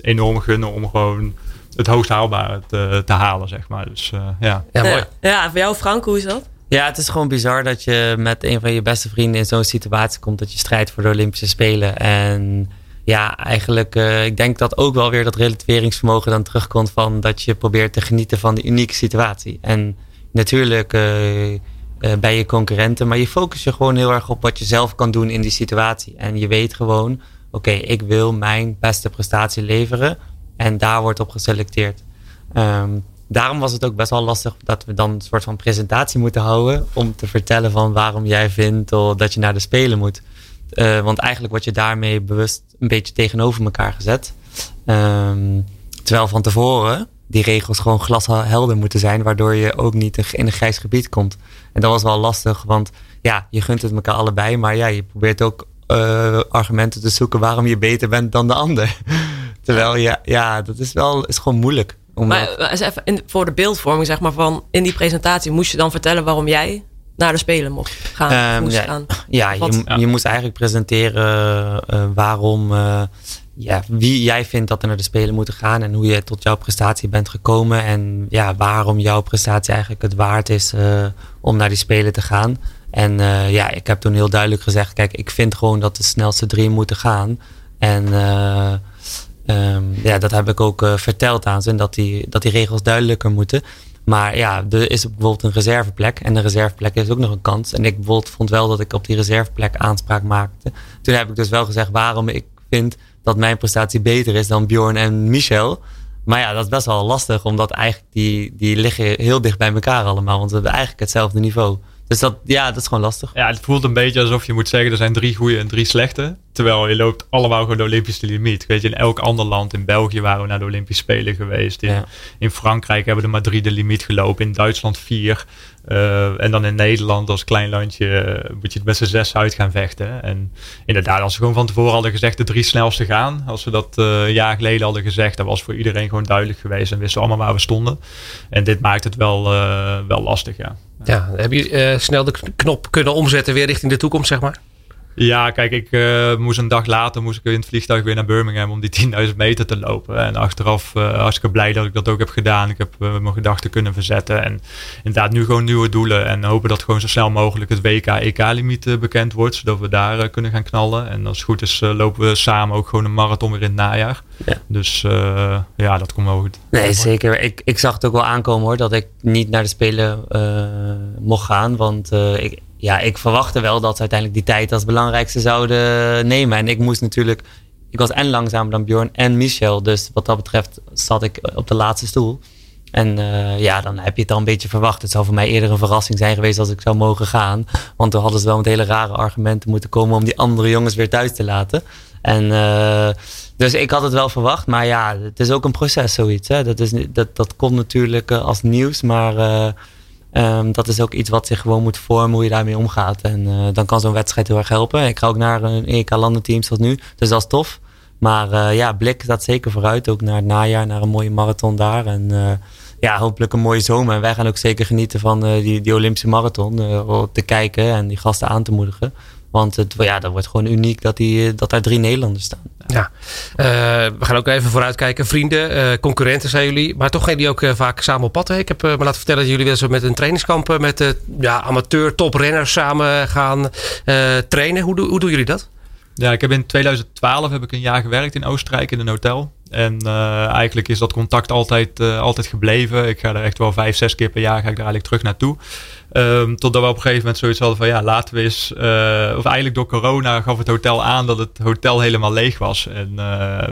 enorm gunnen om gewoon het hoogst haalbare te, te halen, zeg maar. Dus uh, ja. Ja, mooi. Ja, voor jou Frank, hoe is dat? Ja, het is gewoon bizar dat je met een van je beste vrienden in zo'n situatie komt dat je strijdt voor de Olympische Spelen. En ja, eigenlijk, uh, ik denk dat ook wel weer dat relativeringsvermogen dan terugkomt van dat je probeert te genieten van de unieke situatie. En natuurlijk uh, uh, bij je concurrenten, maar je focus je gewoon heel erg op wat je zelf kan doen in die situatie. En je weet gewoon, oké, okay, ik wil mijn beste prestatie leveren. En daar wordt op geselecteerd. Um, daarom was het ook best wel lastig dat we dan een soort van presentatie moeten houden. Om te vertellen van waarom jij vindt dat je naar de Spelen moet. Uh, want eigenlijk word je daarmee bewust een beetje tegenover elkaar gezet. Um, terwijl van tevoren die regels gewoon glashelder moeten zijn, waardoor je ook niet in een grijs gebied komt. En dat was wel lastig, want ja, je gunt het elkaar allebei, maar ja, je probeert ook uh, argumenten te zoeken waarom je beter bent dan de ander. [laughs] Terwijl ja, ja, dat is wel is gewoon moeilijk. maar eh, even in, voor de beeldvorming, zeg maar, van in die presentatie moest je dan vertellen waarom jij naar de Spelen mocht gaan. Um, moest [laughs] ja, gaan. ja, je, je, moest eigenlijk presenteren uh, waarom, uh, ja, wie jij vindt dat er naar de Spelen moeten gaan en hoe je tot jouw prestatie bent gekomen en ja, waarom jouw prestatie eigenlijk het waard is uh, om naar die Spelen te gaan. En ja, ik heb toen heel duidelijk gezegd, kijk, ik vind gewoon dat de snelste drie moeten gaan. En um, ja, dat heb ik ook verteld aan ze, dat die, dat die regels duidelijker moeten. Maar ja, er is bijvoorbeeld een reserveplek. En de reserveplek is ook nog een kans. En ik bijvoorbeeld vond wel dat ik op die reserveplek aanspraak maakte. Toen heb ik dus wel gezegd waarom ik vind dat mijn prestatie beter is dan Bjorn en Michel. Maar ja, dat is best wel lastig, omdat eigenlijk die, die liggen heel dicht bij elkaar allemaal. Want we hebben eigenlijk hetzelfde niveau. Dus dat, ja, dat is gewoon lastig. Ja, het voelt een beetje alsof je moet zeggen er zijn drie goede en drie slechte. Terwijl je loopt allemaal gewoon de Olympische limiet. Weet je, in elk ander land, in België waren we naar de Olympische Spelen geweest. In, in Frankrijk hebben we maar drie de limiet gelopen. In Duitsland vier. Uh, en dan in Nederland als klein landje uh, moet je het met z'n zes uit gaan vechten. En inderdaad, als we gewoon van tevoren hadden gezegd de drie snelste gaan. Als we dat uh, een jaar geleden hadden gezegd, dat was voor iedereen gewoon duidelijk geweest. En wisten allemaal waar we stonden. En dit maakt het wel, wel lastig, ja. Ja, heb je snel de knop kunnen omzetten weer richting de toekomst, zeg maar? Ja, kijk, ik uh, moest een dag later moest ik in het vliegtuig weer naar Birmingham om die [laughs] 10.000 meter te lopen. En achteraf uh, hartstikke blij dat ik dat ook heb gedaan. Ik heb uh, mijn gedachten kunnen verzetten. En inderdaad nu gewoon nieuwe doelen. En hopen dat gewoon zo snel mogelijk het WK-EK-limiet bekend wordt. Zodat we daar kunnen gaan knallen. En als het goed is lopen we samen ook gewoon een marathon weer in het najaar. Ja. Dus ja, dat komt wel goed. Nee, zeker. Ik, ik zag het ook wel aankomen hoor. Dat ik niet naar de Spelen mocht gaan. Want ik ja, ik verwachtte wel dat ze uiteindelijk die tijd als belangrijkste zouden nemen. En ik moest natuurlijk, ik was en langzamer dan Bjorn en Michel. Dus wat dat betreft zat ik op de laatste stoel. En uh, ja, dan heb je het dan een beetje verwacht. Het zou voor mij eerder een verrassing zijn geweest als ik zou mogen gaan. Want toen hadden ze wel met hele rare argumenten moeten komen om die andere jongens weer thuis te laten. En uh, dus ik had het wel verwacht. Maar ja, het is ook een proces zoiets. Hè. Dat, is, dat, dat komt natuurlijk uh, als nieuws. Maar Um, dat is ook iets wat zich gewoon moet vormen, hoe je daarmee omgaat. En uh, dan kan zo'n wedstrijd heel erg helpen. Ik ga ook naar een EK-landenteam tot nu, dus dat is tof. Maar uh, ja, blik staat zeker vooruit, ook naar het najaar, naar een mooie marathon daar. En uh, ja, hopelijk een mooie zomer. En wij gaan ook zeker genieten van die, die Olympische marathon, te kijken en die gasten aan te moedigen. Want het, ja, dat wordt gewoon uniek dat, die, dat daar drie Nederlanders staan. Ja, uh, we gaan ook even vooruitkijken. Vrienden, uh, concurrenten zijn jullie, maar toch gaan jullie ook uh, vaak samen op pad. Hè? Ik heb me laten vertellen dat jullie wel eens met een trainingskamp met ja, amateur toprenners samen gaan trainen. Hoe, hoe doen jullie dat? Ja, ik heb in 2012 heb ik een jaar gewerkt in Oostenrijk in een hotel. En uh, eigenlijk is dat contact altijd, uh, altijd gebleven. Ik ga er echt wel vijf, zes keer per jaar ga ik daar eigenlijk terug naartoe. Um, totdat we op een gegeven moment zoiets hadden van ja, laten we eens. Uh, of eigenlijk door corona gaf het hotel aan dat het hotel helemaal leeg was. En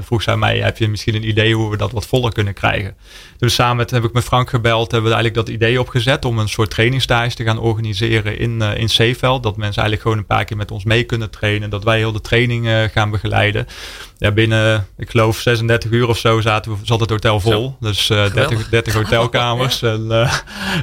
vroeg zij mij: heb je misschien een idee hoe we dat wat voller kunnen krijgen? Dus samen met, heb ik met Frank gebeld, hebben we eigenlijk dat idee opgezet om een soort trainingstage te gaan organiseren in, in Zeeveld. Dat mensen eigenlijk gewoon een paar keer met ons mee kunnen trainen. Dat wij heel de training gaan begeleiden. Ja, binnen, ik geloof 36 uur of zo zaten we, zat het hotel vol. Dus uh, 30, 30, hotelkamers. [laughs] ja. En uh,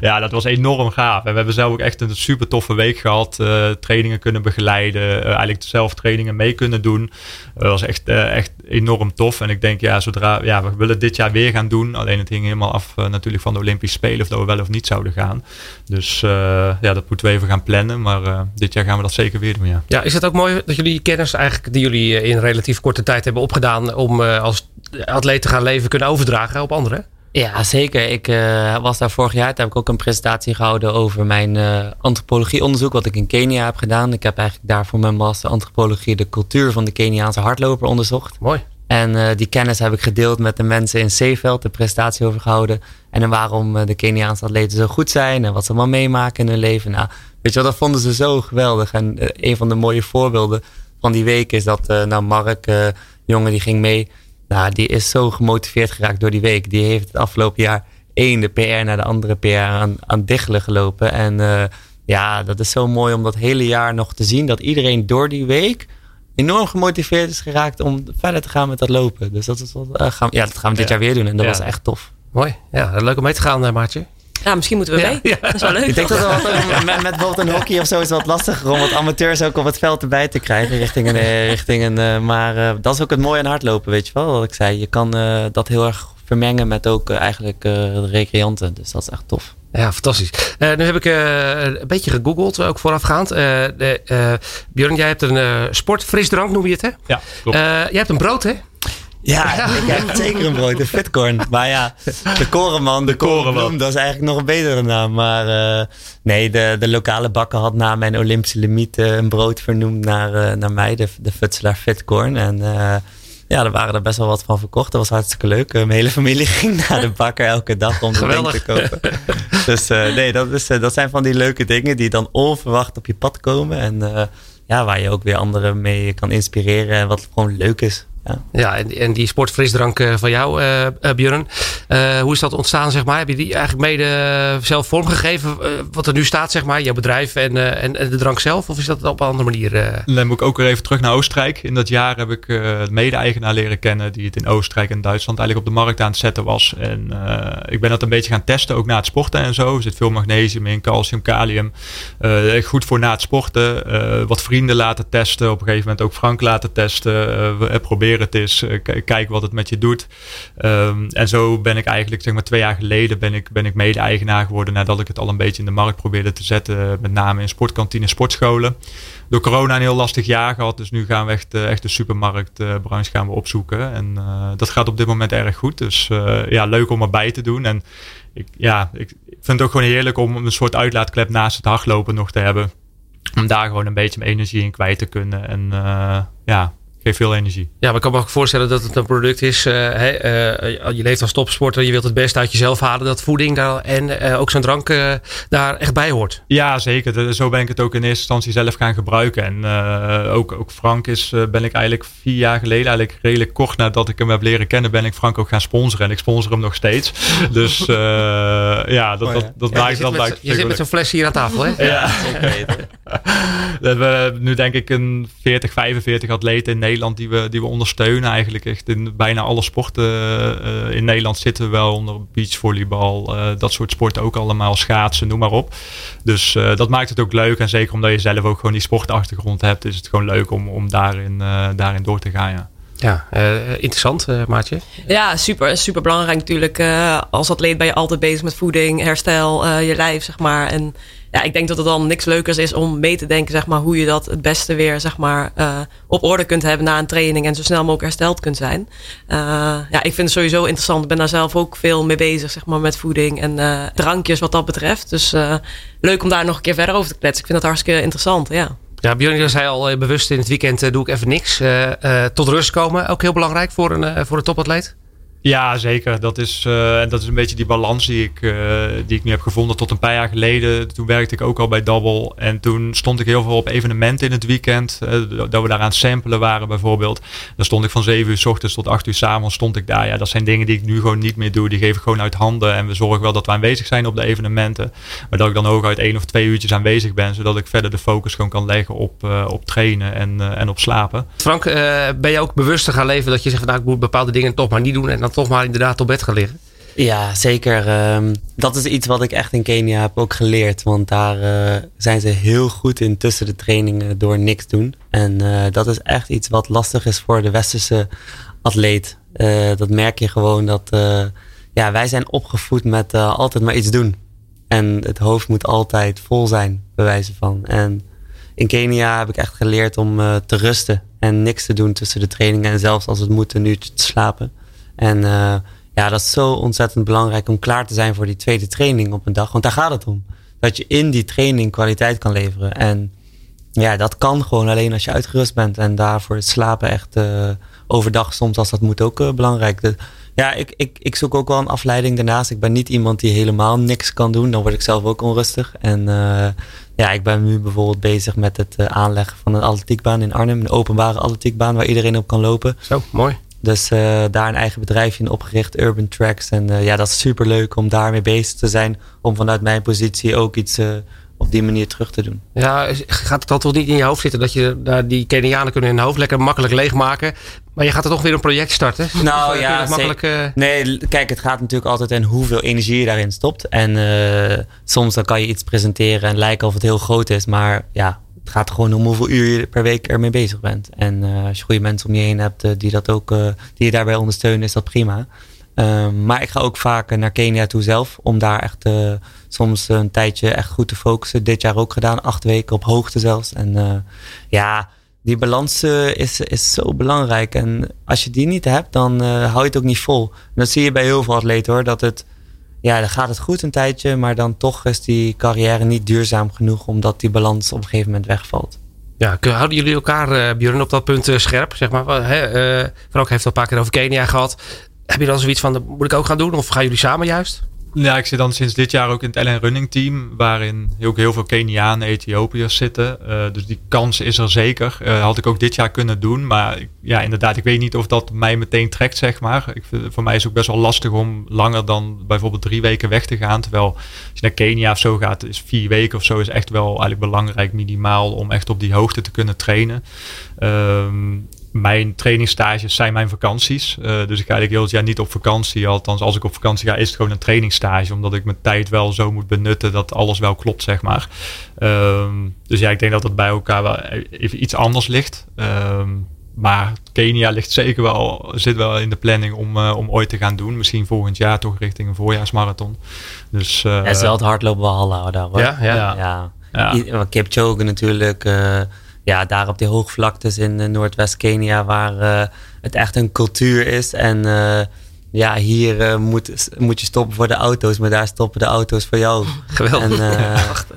ja, dat was enorm gaaf. En we hebben zelf ook echt een super toffe week gehad. Uh, trainingen kunnen begeleiden. Uh, eigenlijk zelf trainingen mee kunnen doen. Dat was echt, echt enorm tof. En ik denk, ja, zodra, ja, we willen dit jaar weer gaan doen. Alleen het hing helemaal af natuurlijk van de Olympische Spelen. Of dat we wel of niet zouden gaan. Dus ja, dat moeten we even gaan plannen. Maar dit jaar gaan we dat zeker weer doen, ja. Ja, is het ook mooi dat jullie kennis eigenlijk, die jullie in relatief korte tijd hebben opgedaan om als atleet te gaan leven kunnen overdragen op anderen? Ja, zeker. Ik uh, was daar vorig jaar. Toen heb ik ook een presentatie gehouden over mijn uh, antropologieonderzoek. Wat ik in Kenia heb gedaan. Ik heb eigenlijk daar voor mijn master antropologie de cultuur van de Keniaanse hardloper onderzocht. Mooi. En uh, die kennis heb ik gedeeld met de mensen in Zeeveld, de presentatie over gehouden. En waarom de Keniaanse atleten zo goed zijn en wat ze allemaal meemaken in hun leven. Nou, weet je wel, dat vonden ze zo geweldig. En een van de mooie voorbeelden van die week is dat, nou, Mark jongen die ging mee. Nou, die is zo gemotiveerd geraakt door die week. Die heeft het afgelopen jaar één de PR naar de andere PR aan, aan diggelen gelopen. En uh, ja, dat is zo mooi om dat hele jaar nog te zien. Dat iedereen door die week enorm gemotiveerd is geraakt om verder te gaan met dat lopen. Dus dat, is wat, uh, gaan, ja, dat gaan we dit jaar weer doen. En dat was echt tof. mooi. Ja, leuk om mee te gaan, Maartje. Ja, misschien moeten we mee. Ja. Dat is wel leuk. Ik denk dat het wat, [laughs] met, met bijvoorbeeld een hockey of zo is wat lastiger om wat amateurs ook op het veld erbij te krijgen. Richting een, richting een, maar dat is ook het mooie aan hardlopen, weet je wel. Wat ik zei, je kan dat heel erg vermengen met ook eigenlijk de recreanten. Dus dat is echt tof. Ja, fantastisch. Uh, nu heb ik uh, een beetje gegoogeld, ook voorafgaand. Uh, de, Björn, jij hebt een sportfrisdrank, noem je het, hè? Ja, klopt. jij hebt een brood, hè? Ja, ik heb zeker een brood, een fitcorn. Maar ja, de korenman, de, de korenman, dat is eigenlijk nog een betere naam. Maar nee, de, de lokale bakker had na mijn Olympische limiet een brood vernoemd naar, naar mij, de, de Futselaar Fitcorn. En ja, er waren er best wel wat van verkocht. Dat was hartstikke leuk. Mijn hele familie [laughs] ging naar de bakker elke dag om de ding te kopen. dus nee, dat, is, dat zijn van die leuke dingen die dan onverwacht op je pad komen. En ja, waar je ook weer anderen mee kan inspireren. En wat gewoon leuk is. Ja, ja en, en die sportfrisdrank eh, van jou, uh, Björn. Uh, hoe is dat ontstaan, zeg maar? Heb je die eigenlijk mede zelf vormgegeven? wat er nu staat, zeg maar, jouw bedrijf en, en, en, de drank zelf? Of is dat op een andere manier? Dan moet ik ook weer even terug naar Oostenrijk. In dat jaar heb ik de mede-eigenaar leren kennen... die het in Oostenrijk en Duitsland eigenlijk op de markt aan het zetten was. En ik ben dat een beetje gaan testen, ook na het sporten en zo. Er zit veel magnesium in, calcium, kalium. goed voor na het sporten. wat vrienden laten testen. Op een gegeven moment ook Frank laten testen. we proberen het is. Uh, kijk wat het met je doet. Um, en zo ben ik eigenlijk, zeg maar twee jaar geleden, ben ik, ben ik mede-eigenaar geworden. Nadat ik het al een beetje in de markt probeerde te zetten. Met name in sportkantines, sportscholen. Door corona een heel lastig jaar gehad. Dus nu gaan we echt, uh, echt de supermarktbranche gaan we opzoeken. En dat gaat op dit moment erg goed. Dus ja, leuk om erbij te doen. En ik, ja, ik vind het ook gewoon heerlijk om een soort uitlaatklep naast het hardlopen nog te hebben. Om daar gewoon een beetje mijn energie in kwijt te kunnen. En ja, geeft veel energie. Ja, maar ik kan me ook voorstellen dat het een product is. Uh, je leeft als topsporter, je wilt het beste uit jezelf halen. Dat voeding daar en uh, ook zo'n drank daar echt bij hoort. Ja, zeker. zo ben ik het ook in eerste instantie zelf gaan gebruiken. En ook, ook Frank is, ben ik eigenlijk vier jaar geleden, eigenlijk redelijk kort nadat ik hem heb leren kennen, ben ik Frank ook gaan sponsoren. En ik sponsor hem nog steeds. Dus ja, dat, oh, dat, dat ja, dat met, Je zit met zo'n fles hier aan tafel, hè? Ja, zeker. [laughs] we hebben nu denk ik een 40, 45 atleten in Nederland die we, die we ondersteunen. Eigenlijk echt in bijna alle sporten uh, in Nederland zitten we wel onder beachvolleybal. Uh, dat soort sporten ook allemaal. Schaatsen, noem maar op. Dus uh, dat maakt het ook leuk. En zeker omdat je zelf ook gewoon die sportachtergrond hebt, is het gewoon leuk om, om daarin, daarin door te gaan. Ja. Ja, uh, interessant, uh, Maatje. Ja, super, super belangrijk natuurlijk. Uh, als atleet ben je altijd bezig met voeding, herstel, je lijf, zeg maar. En ja, ik denk dat het dan niks leukers is om mee te denken, zeg maar, hoe je dat het beste weer, zeg maar, op orde kunt hebben na een training en zo snel mogelijk hersteld kunt zijn. ja, ik vind het sowieso interessant. Ik ben daar zelf ook veel mee bezig, zeg maar, met voeding en drankjes wat dat betreft. Dus leuk om daar nog een keer verder over te kletsen. Ik vind dat hartstikke interessant, ja. Ja, Björn zei al eh, bewust in het weekend eh, doe ik even niks. Tot rust komen, ook heel belangrijk voor een, voor een topatleet. Ja, zeker. Dat is, uh, dat is een beetje die balans die ik, uh, die ik nu heb gevonden. Tot een paar jaar geleden, toen werkte ik ook al bij Double. En toen stond ik heel veel op evenementen in het weekend. Uh, dat we daar aan samplen waren bijvoorbeeld. Dan stond ik van 7 uur s ochtends tot 8 uur s avonds stond ik daar. Ja, dat zijn dingen die ik nu gewoon niet meer doe. Die geef ik gewoon uit handen. En we zorgen wel dat we aanwezig zijn op de evenementen. Maar dat ik dan ook uit één of twee uurtjes aanwezig ben. Zodat ik verder de focus gewoon kan leggen op, op trainen en, en op slapen. Frank, ben je ook bewust te gaan leven dat je zegt, nou ik moet bepaalde dingen toch maar niet doen. En dan toch maar inderdaad op bed gaan liggen? Ja, zeker. Ehm, dat is iets wat ik echt in Kenia heb ook geleerd. Want daar uh, zijn ze heel goed in tussen de trainingen door niks doen. En uh, dat is echt iets wat lastig is voor de westerse atleet. Uh, dat merk je gewoon dat ja, wij zijn opgevoed met altijd maar iets doen. En het hoofd moet altijd vol zijn, bij wijze van. En in Kenia heb ik echt geleerd om te rusten en niks te doen tussen de trainingen. En zelfs als het moet, een uurtje te slapen. En uh, ja, dat is zo ontzettend belangrijk om klaar te zijn voor die tweede training op een dag. Want daar gaat het om. Dat je in die training kwaliteit kan leveren. En ja, dat kan gewoon alleen als je uitgerust bent. En daarvoor slapen echt uh, overdag soms als dat moet ook uh, belangrijk. Ja, ik, ik, ik zoek ook wel een afleiding daarnaast. Ik ben niet iemand die helemaal niks kan doen. Dan word ik zelf ook onrustig. En ja, ik ben nu bijvoorbeeld bezig met het aanleggen van een atletiekbaan in Arnhem. Een openbare atletiekbaan waar iedereen op kan lopen. Zo, mooi. Dus uh, daar een eigen bedrijfje in opgericht, Urban Tracks. En uh, ja, dat is super leuk om daarmee bezig te zijn. Om vanuit mijn positie ook iets uh, op die manier terug te doen. Ja, gaat het dan toch niet in je hoofd zitten dat je daar die Kenianen kunnen hun hoofd lekker makkelijk leegmaken. Maar je gaat er toch weer een project starten. Nou ja, makkelijk, nee, kijk, het gaat natuurlijk altijd in hoeveel energie je daarin stopt. En soms dan kan je iets presenteren en lijken of het heel groot is. Maar ja, het gaat gewoon om hoeveel uur je per week ermee bezig bent. En uh, als je goede mensen om je heen hebt die, dat ook, die je daarbij ondersteunen, is dat prima. Um, maar ik ga ook vaak naar Kenia toe zelf. Om daar echt soms een tijdje echt goed te focussen. Dit jaar ook gedaan. Acht weken op hoogte zelfs. En ja, die balans is, is zo belangrijk. En als je die niet hebt, dan hou je het ook niet vol. En dat zie je bij heel veel atleten hoor. Dat het, ja, dan gaat het goed een tijdje. Maar dan toch is die carrière niet duurzaam genoeg. Omdat die balans op een gegeven moment wegvalt. Ja, houden jullie elkaar, uh, op dat punt uh, scherp? Zeg maar, hè, uh, Frank heeft al een paar keer over Kenia gehad. Heb je dan zoiets van, dat moet ik ook gaan doen? Of gaan jullie samen juist? Ja, ik zit dan sinds dit jaar ook in het LN Running Team, waarin ook heel veel Kenianen, Ethiopiërs zitten. Uh, dus die kans is er zeker. Uh, had ik ook dit jaar kunnen doen. Maar ja, inderdaad, ik weet niet of dat mij meteen trekt, zeg maar. Ik voor mij is het ook best wel lastig om langer dan bijvoorbeeld drie weken weg te gaan. Terwijl als je naar Kenia of zo gaat, is vier weken of zo is echt wel eigenlijk belangrijk, minimaal, om echt op die hoogte te kunnen trainen. Um, mijn trainingsstages zijn mijn vakanties. Uh, dus ik ga eigenlijk heel het jaar niet op vakantie. Althans, als ik op vakantie ga, is het gewoon een trainingsstage. Omdat ik mijn tijd wel zo moet benutten dat alles wel klopt, zeg maar. Um, dus ja, ik denk dat het bij elkaar wel even iets anders ligt. Um, maar Kenia ligt zeker wel, zit wel in de planning om, uh, om ooit te gaan doen. Misschien volgend jaar toch richting een voorjaarsmarathon. Dus, uh, ja, zelf hardlopen wel hallo daar hoor. Ja, ja. ja. ja. ja. Kipchoge natuurlijk ja, daar op die hoogvlaktes in uh, Noordwest-Kenia, waar uh, het echt een cultuur is. En uh, ja, hier moet, moet je stoppen voor de auto's, maar daar stoppen de auto's voor jou. [laughs] Geweldig.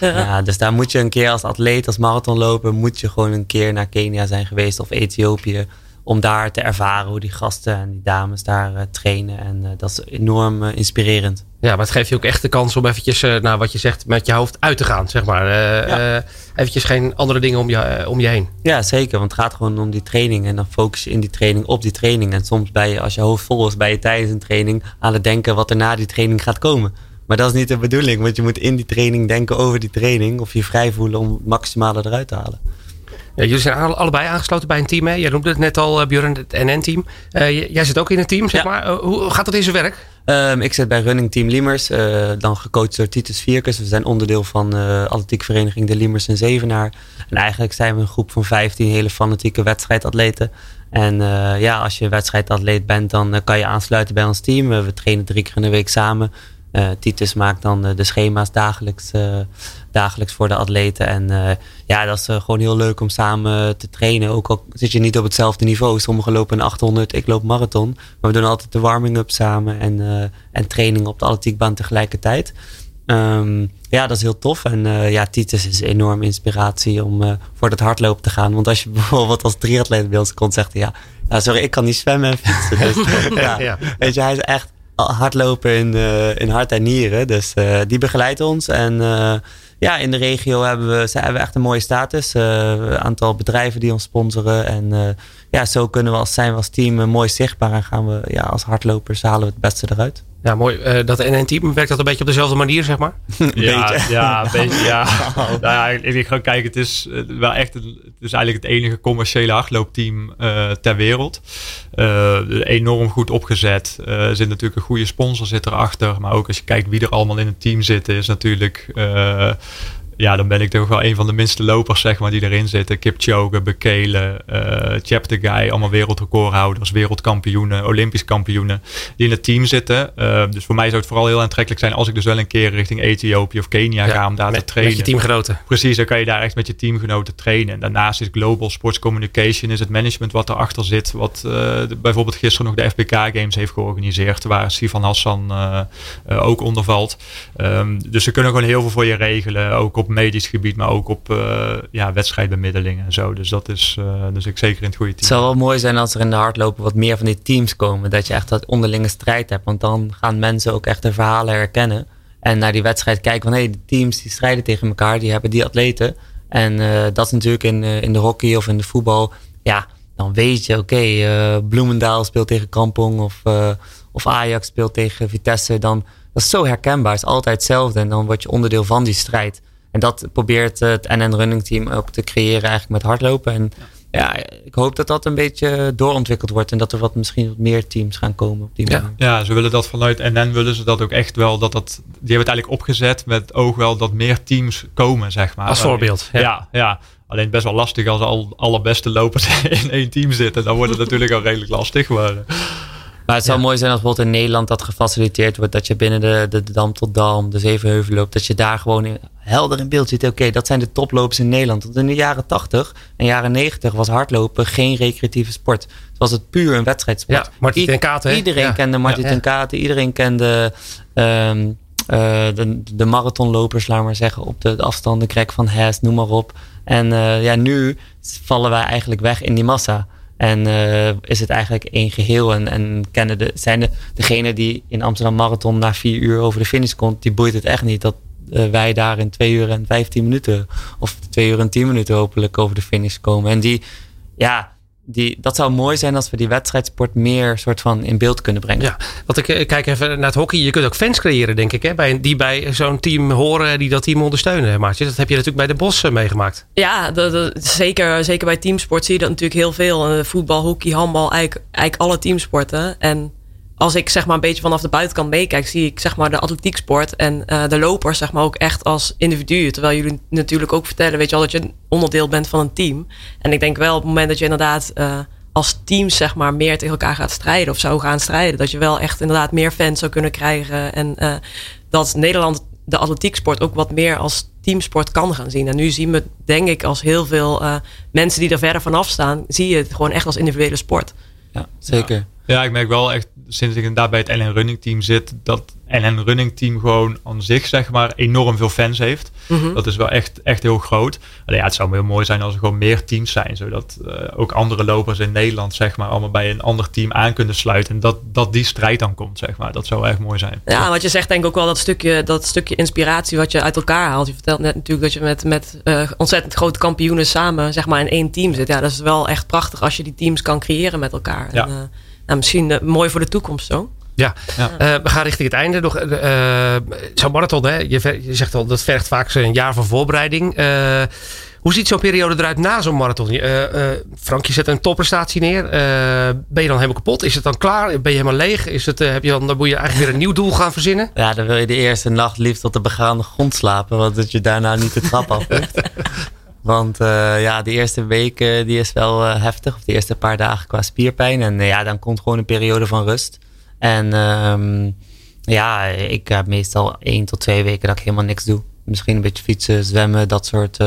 En, [laughs] ja, dus daar moet je een keer als atleet, als marathonloper, moet je gewoon een keer naar Kenia zijn geweest of Ethiopië. Om daar te ervaren hoe die gasten en die dames daar trainen. En dat is enorm inspirerend. Ja, maar het geeft je ook echt de kans om eventjes, uh, nou, wat je zegt, met je hoofd uit te gaan, zeg maar. Ja. eventjes geen andere dingen om je, om je heen. Ja, zeker. Want het gaat gewoon om die training. En dan focus je in die training op die training. En soms bij je, als je hoofd vol is, bij je tijdens een training aan het denken wat er na die training gaat komen. Maar dat is niet de bedoeling, want je moet in die training denken over die training. Of je vrij voelen om het maximale eruit te halen. Ja, jullie zijn allebei aangesloten bij een team. Hè? Jij noemde het net al, Björn, het NN-team. jij zit ook in een team, zeg ja. maar. hoe gaat dat in zijn werk? Um, ik zit bij Running Team Liemers, uh, dan gecoacht door Titus Vierkes. We zijn onderdeel van uh, atletiekvereniging De Liemers en Zevenaar. En eigenlijk zijn we een groep van 15 hele fanatieke wedstrijdatleten. En ja, als je wedstrijdatleet bent, dan kan je aansluiten bij ons team. we trainen drie keer in de week samen. Uh, Titus maakt dan de schema's dagelijks, uh, dagelijks voor de atleten. En ja, dat is gewoon heel leuk om samen te trainen. Ook al zit je niet op hetzelfde niveau. Sommigen lopen een 800, ik loop marathon. Maar we doen altijd de warming-up samen en, en training op de atletiekbaan tegelijkertijd. Um, ja, dat is heel tof. En ja, Titus is een enorme inspiratie om voor dat hardlopen te gaan. Want als je [laughs] bijvoorbeeld als triatleet bij ons komt, zegt hij ja, nou, sorry, ik kan niet zwemmen en fietsen. [laughs] Dus, ja, ja. Weet je, hij is echt hardlopen in, uh, in hart en nieren. Dus uh, die begeleidt ons. En uh, ja, in de regio hebben we, hebben we echt een mooie status. Een aantal bedrijven die ons sponsoren. En ja, zo kunnen we als, zijn we als team mooi zichtbaar. En gaan we ja, als hardlopers halen we het beste eruit. Ja, mooi. Uh, dat NN-team, werkt dat een beetje op dezelfde manier, zeg maar? [laughs] ja, beetje. ja, een beetje, ja. [laughs] nou ja, ik ga kijken, het is wel echt, het is eigenlijk het enige commerciële hardloopteam uh, ter wereld. Uh, enorm goed opgezet. er zit natuurlijk een goede sponsor zit erachter. Maar ook als je kijkt wie er allemaal in het team zitten, is natuurlijk ja, dan ben ik toch wel een van de minste lopers, zeg maar, die erin zitten. Kipchoge, Bekele, uh, Chapter Guy, allemaal wereldrecordhouders, wereldkampioenen, Olympisch kampioenen, die in het team zitten. Uh, dus voor mij zou het vooral heel aantrekkelijk zijn als ik dus wel een keer richting Ethiopië of Kenia ja, ga om daar met, te trainen. Met je teamgenoten. Precies, dan kan je daar echt met je teamgenoten trainen. En daarnaast is Global Sports Communication, is het management wat erachter zit, wat uh, bijvoorbeeld gisteren nog de FBK Games heeft georganiseerd, waar Sivan Hassan ook onder valt. Um, dus ze kunnen gewoon heel veel voor je regelen, ook op op medisch gebied, maar ook op uh, ja, wedstrijdbemiddeling en zo. Dus dat is uh, dus ik zeker in het goede team. Het zou wel mooi zijn als er in de hardlopen wat meer van die teams komen. Dat je echt dat onderlinge strijd hebt. Want dan gaan mensen ook echt de verhalen herkennen. En naar die wedstrijd kijken van hé, de teams die strijden tegen elkaar, die hebben die atleten. En uh, dat is natuurlijk in, in de hockey of in de voetbal. Ja, dan weet je, oké, Bloemendaal speelt tegen Kampong of, of Ajax speelt tegen Vitesse. Dan, dat is zo herkenbaar, het is altijd hetzelfde. En dan word je onderdeel van die strijd. En dat probeert het NN Running Team ook te creëren eigenlijk met hardlopen. En ja, ik hoop dat dat een beetje doorontwikkeld wordt. En dat er wat, misschien wat meer teams gaan komen op die manier. Ja, ze willen dat vanuit NN willen ze dat ook echt wel. Dat dat, die hebben het eigenlijk opgezet met oog wel dat meer teams komen, zeg maar. Als voorbeeld. Ja, ja. ja. Alleen best wel lastig als al allerbeste lopers [laughs] in één team zitten. Dan wordt het natuurlijk al redelijk lastig. Maar, maar het zou mooi zijn als bijvoorbeeld in Nederland dat gefaciliteerd wordt. Dat je binnen de, de, Dam tot Dam, de Zevenheuvel loopt. Dat je daar gewoon in, helder in beeld ziet. Oké, dat zijn de toplopers in Nederland. Want in de jaren 80 en jaren 90 was hardlopen geen recreatieve sport. Het was het puur een wedstrijdsport. Ja, Martin ten Katen. Iedereen kende Martin ten Katen. Iedereen kende um, uh, de, de marathonlopers, laat maar zeggen. Op de, de afstanden, Greg van Hess, noem maar op. En uh, ja, nu vallen wij eigenlijk weg in die massa. En uh, is het eigenlijk één geheel. En, en kennen de, zijn de, degene die in Amsterdam Marathon na vier uur over de finish komt, die boeit het echt niet dat uh, wij daar in twee uur en vijftien minuten, of twee uur en tien minuten hopelijk over de finish komen. En die, ja, die, dat zou mooi zijn als we die wedstrijdsport meer soort van in beeld kunnen brengen. Ja, want ik, ik kijk even naar het hockey. Je kunt ook fans creëren, denk ik, hè? Bij, die bij zo'n team horen, die dat team ondersteunen. Maartje, dat heb je natuurlijk bij de Bos meegemaakt. Ja, dat, dat, zeker, zeker bij teamsport zie je dat natuurlijk heel veel. Voetbal, hockey, handbal, eigenlijk, eigenlijk alle teamsporten. En als ik zeg maar een beetje vanaf de buitenkant meekijk, zie ik zeg maar de atletieksport en uh, de lopers zeg maar ook echt als individuen. Terwijl jullie natuurlijk ook vertellen, weet je wel, dat je een onderdeel bent van een team. En ik denk wel op het moment dat je inderdaad uh, als team zeg maar meer tegen elkaar gaat strijden of zou gaan strijden, dat je wel echt inderdaad meer fans zou kunnen krijgen en uh, dat Nederland de atletieksport ook wat meer als teamsport kan gaan zien. En nu zien we denk ik als heel veel mensen die er verder vanaf staan, zie je het gewoon echt als individuele sport. Ja, zeker. Ja. Ja, ik merk wel echt sinds ik inderdaad bij het NN Running Team zit, dat NN Running Team gewoon aan zich zeg maar enorm veel fans heeft. Mhm. Dat is wel echt, echt heel groot. Alleen ja, het zou heel mooi zijn als er gewoon meer teams zijn, zodat uh, ook andere lopers in Nederland zeg maar allemaal bij een ander team aan kunnen sluiten. En dat, dat die strijd dan komt, zeg maar. Dat zou echt mooi zijn. Ja, wat je zegt denk ik ook wel dat stukje, dat stukje inspiratie wat je uit elkaar haalt. Je vertelt net natuurlijk dat je met, met uh, ontzettend grote kampioenen samen zeg maar in één team zit. Ja, dat is wel echt prachtig als je die teams kan creëren met elkaar. Ja. En, uh, nou, misschien uh, mooi voor de toekomst zo. Ja, ja. Uh, we gaan richting het einde. Nog, uh, zo'n marathon, hè? Je, je, zegt al, dat vergt vaak een jaar van voorbereiding. hoe ziet zo'n periode eruit na zo'n marathon? Frank, je zet een topprestatie neer. ben je dan helemaal kapot? Is het dan klaar? Ben je helemaal leeg? Is het, heb je dan, dan moet je eigenlijk weer een nieuw doel gaan verzinnen? Ja, dan wil je de eerste nacht liefst op de begaande grond slapen. Want dat je daarna niet de trap af hoeft. [laughs] Want uh, ja, de eerste week uh, die is wel uh, heftig. Of de eerste paar dagen qua spierpijn. En ja, dan komt gewoon een periode van rust. En um, ja, ik heb meestal één tot twee weken dat ik helemaal niks doe. Misschien een beetje fietsen, zwemmen, dat soort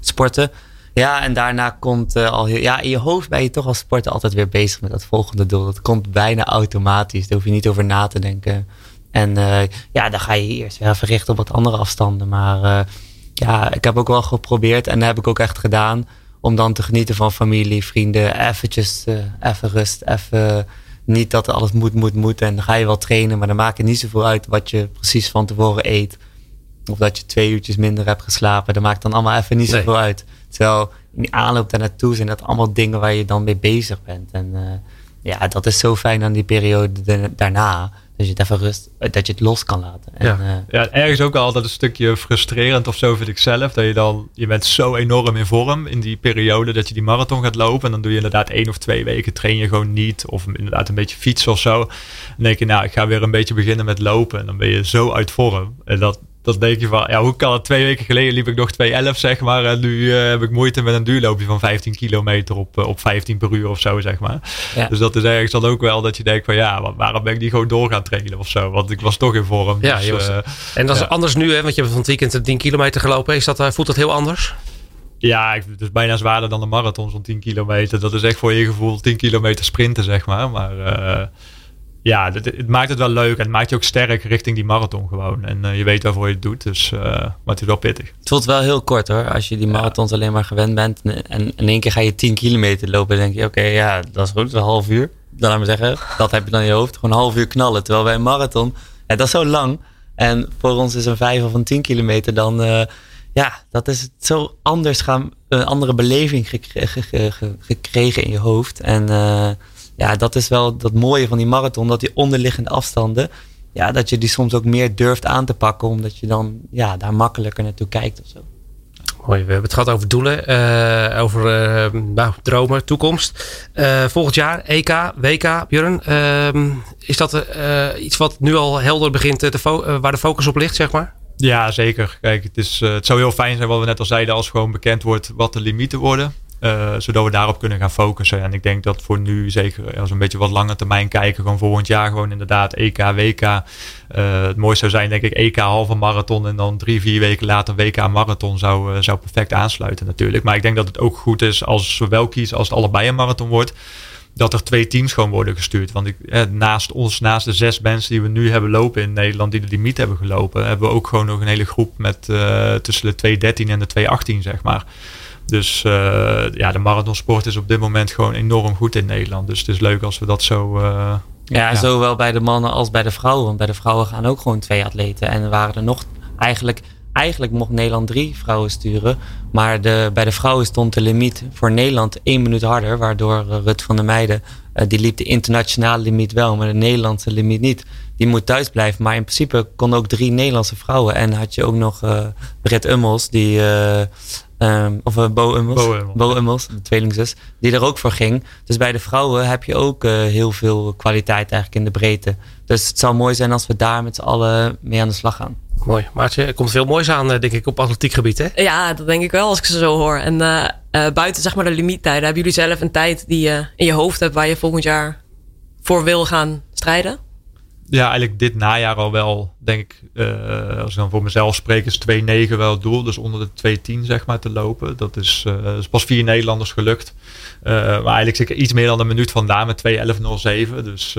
sporten. Ja, en daarna komt al heel... Ja, in je hoofd ben je toch als sporter altijd weer bezig met dat volgende doel. Dat komt bijna automatisch. Daar hoef je niet over na te denken. En ja, dan ga je eerst weer even richten op wat andere afstanden. Maar ja, ik heb ook wel geprobeerd en dat heb ik ook echt gedaan. Om dan te genieten van familie, vrienden. Eventjes, uh, even rust, even niet dat alles moet, moet, moet. En dan ga je wel trainen, maar dan maakt het niet zoveel uit wat je precies van tevoren eet. Of dat je twee uurtjes minder hebt geslapen. Dat maakt dan allemaal even niet zoveel nee. uit. Terwijl in die aanloop daar naartoe zijn dat allemaal dingen waar je dan mee bezig bent. En uh, ja, dat is zo fijn aan die periode daarna. Dat je het even rust, dat je het los kan laten. En, ja. Uh, ja, ergens ook altijd een stukje frustrerend of zo vind ik zelf. Dat je dan, je bent zo enorm in vorm in die periode dat je die marathon gaat lopen. En dan doe je inderdaad één of twee weken train je gewoon niet. Of inderdaad een beetje fietsen of zo. Dan denk je, nou, ik ga weer een beetje beginnen met lopen. En dan ben je zo uit vorm. En dat, dat denk je van, ja, hoe kan het? Twee weken geleden liep ik nog 2.11, zeg maar. En nu uh, heb ik moeite met een duurloopje van 15 kilometer op, uh, op 15 per uur of zo, zeg maar. Ja. Dus dat is ergens dan ook wel dat je denkt van, ja, waarom ben ik niet gewoon door gaan trainen of zo? Want ik was toch in vorm. Ja, dus, was, uh, en dat is ja. anders nu, hè? Want je hebt van het weekend 10 kilometer gelopen. Is dat, voelt dat heel anders? Ja, het is bijna zwaarder dan de marathon, zo'n 10 kilometer. Dat is echt voor je gevoel 10 kilometer sprinten, zeg maar. Maar ja, het, het, maakt het wel leuk. En het maakt je ook sterk richting die marathon gewoon. En uh, je weet waarvoor je het doet. Dus, uh, maar het is wel pittig. Het voelt wel heel kort hoor. Als je die marathons ja. alleen maar gewend bent. En in één keer ga je 10 kilometer lopen. Dan denk je, oké, okay, ja, dat is goed. Dat is een half uur. Dan laat maar zeggen, dat heb je dan in je hoofd. Gewoon een half uur knallen. Terwijl bij een marathon, ja, dat is zo lang. En voor ons is een 5 of een 10 kilometer dan... Uh, ja, dat is zo anders gaan, een andere beleving gekregen, gekregen in je hoofd. En ja, dat is wel dat mooie van die marathon, dat die onderliggende afstanden, ja, dat je die soms ook meer durft aan te pakken. Omdat je dan ja, daar makkelijker naartoe kijkt of zo. Mooi, we hebben het gehad over doelen, uh, over uh, nou, dromen, toekomst. Uh, volgend jaar EK, WK, Björn. Ehm, is dat iets wat nu al helder begint te waar de focus op ligt, zeg maar? Ja, zeker. Kijk, het, is, het zou heel fijn zijn wat we net al zeiden als gewoon bekend wordt wat de limieten worden. Uh, zodat we daarop kunnen gaan focussen. En ik denk dat voor nu, zeker als we een beetje wat langer termijn kijken, gewoon volgend jaar gewoon inderdaad EK, WK. Uh, het mooiste zou zijn, denk ik, EK halve marathon en dan drie, vier weken later WK marathon zou, uh, zou perfect aansluiten natuurlijk. Maar ik denk dat het ook goed is als we wel kiezen als het allebei een marathon wordt. Dat er twee teams gewoon worden gestuurd. Want ik, naast ons, naast de zes mensen die we nu hebben lopen in Nederland, die de limiet hebben gelopen, hebben we ook gewoon nog een hele groep met tussen de 2.13 en de 2.18, zeg maar. Dus uh, ja, de marathonsport is op dit moment gewoon enorm goed in Nederland. Dus het is leuk als we dat zo. Uh, ja, ja, zowel bij de mannen als bij de vrouwen. Want bij de vrouwen gaan ook gewoon twee atleten. En er waren er nog eigenlijk. Eigenlijk mocht Nederland drie vrouwen sturen. Maar de, bij de vrouwen stond de limiet voor Nederland één minuut harder. Waardoor uh, Rut van der Meijden. die liep de internationale limiet wel, maar de Nederlandse limiet niet. Die moet thuis blijven. Maar in principe kon ook drie Nederlandse vrouwen. En had je ook nog Britt Ummels, die Um, of uh, Bo Ummels. Bo Ummels. de tweelingzus. Die er ook voor ging. Dus bij de vrouwen heb je ook uh, heel veel kwaliteit eigenlijk in de breedte. Dus het zou mooi zijn als we daar met z'n allen mee aan de slag gaan. Mooi. Maartje, er komt veel moois aan, denk ik, op atletiekgebied, hè? Ja, dat denk ik wel als ik ze zo hoor. En uh, buiten zeg maar de limiettijden, hebben jullie zelf een tijd die je in je hoofd hebt waar je volgend jaar voor wil gaan strijden? Ja, eigenlijk dit najaar al wel, denk ik, uh, als ik dan voor mezelf spreek, is 2-9 wel het doel. Dus onder de 2-10 zeg maar te lopen. Dat is, is pas vier Nederlanders gelukt. Uh, maar eigenlijk zeker iets meer dan een minuut vandaan met 2-11-07. Dus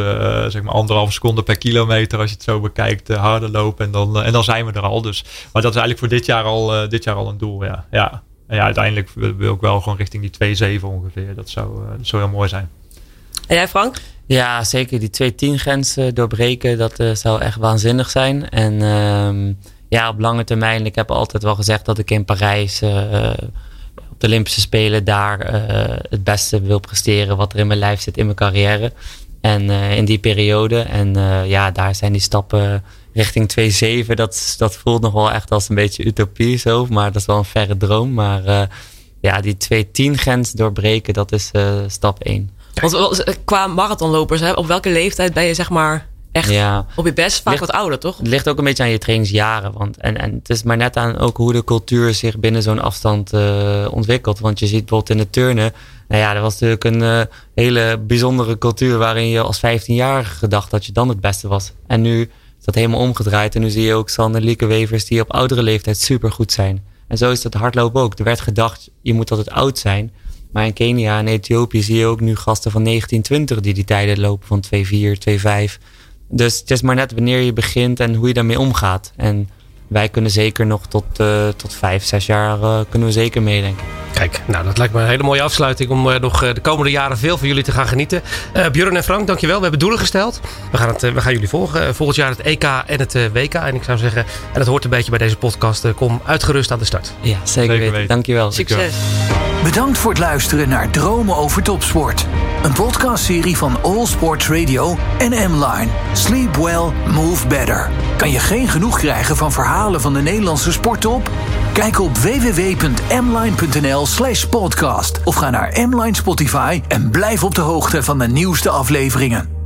zeg maar anderhalve seconde per kilometer als je het zo bekijkt, harder lopen. En dan, en dan zijn we er al. Dus, maar dat is eigenlijk voor dit jaar al, dit jaar al een doel, ja. ja. En ja, uiteindelijk wil ik wel gewoon richting die 2-7 ongeveer. Dat zou, dat zou heel mooi zijn. En jij Frank? Ja, zeker die 2-10 grenzen doorbreken, dat uh, zou echt waanzinnig zijn. En uh, ja, op lange termijn, ik heb altijd wel gezegd dat ik in Parijs uh, op de Olympische Spelen daar het beste wil presteren wat er in mijn lijf zit in mijn carrière. En in die periode. En ja, daar zijn die stappen richting 2-7. Dat, dat voelt nog wel echt als een beetje utopie zo. Maar dat is wel een verre droom. Maar ja, die 2-10 grens doorbreken, dat is stap 1. Want qua marathonlopers, hè, op welke leeftijd ben je zeg maar echt ja. op je best? Vaak wat ouder, toch? Het ligt ook een beetje aan je trainingsjaren. Want, en, en het is maar net aan ook hoe de cultuur zich binnen zo'n afstand uh, ontwikkelt. Want je ziet bijvoorbeeld in de turnen. Nou ja, dat was natuurlijk een uh, hele bijzondere cultuur waarin je als 15-jarige gedacht dat je dan het beste was. En nu is dat helemaal omgedraaid. En nu zie je ook Sander Lieke Wevers die op oudere leeftijd super goed zijn. En zo is het hardlopen ook. Er werd gedacht, je moet altijd oud zijn. Maar in Kenia en Ethiopië zie je ook nu gasten van 1920 die die tijden lopen van 2,4, 2,5. Dus het is maar net wanneer je begint en hoe je daarmee omgaat. En wij kunnen zeker nog tot, uh, tot vijf, zes jaar uh, kunnen we zeker meedenken. Kijk, nou dat lijkt me een hele mooie afsluiting om uh, nog de komende jaren veel van jullie te gaan genieten. Björn en Frank, dankjewel. We hebben doelen gesteld. We gaan, het, we gaan jullie volgen. volgend jaar het EK en het WK. En ik zou zeggen, en dat hoort een beetje bij deze podcast, kom uitgerust aan de start. Ja, zeker, zeker weten. Dankjewel. Succes. Bedankt voor het luisteren naar Dromen over Topsport. Een podcastserie van All Sports Radio en M-Line. Sleep well, move better. Kan je geen genoeg krijgen van van de Nederlandse sporttop? Kijk op www.mline.nl slash podcast of ga naar M-Line Spotify en blijf op de hoogte van de nieuwste afleveringen.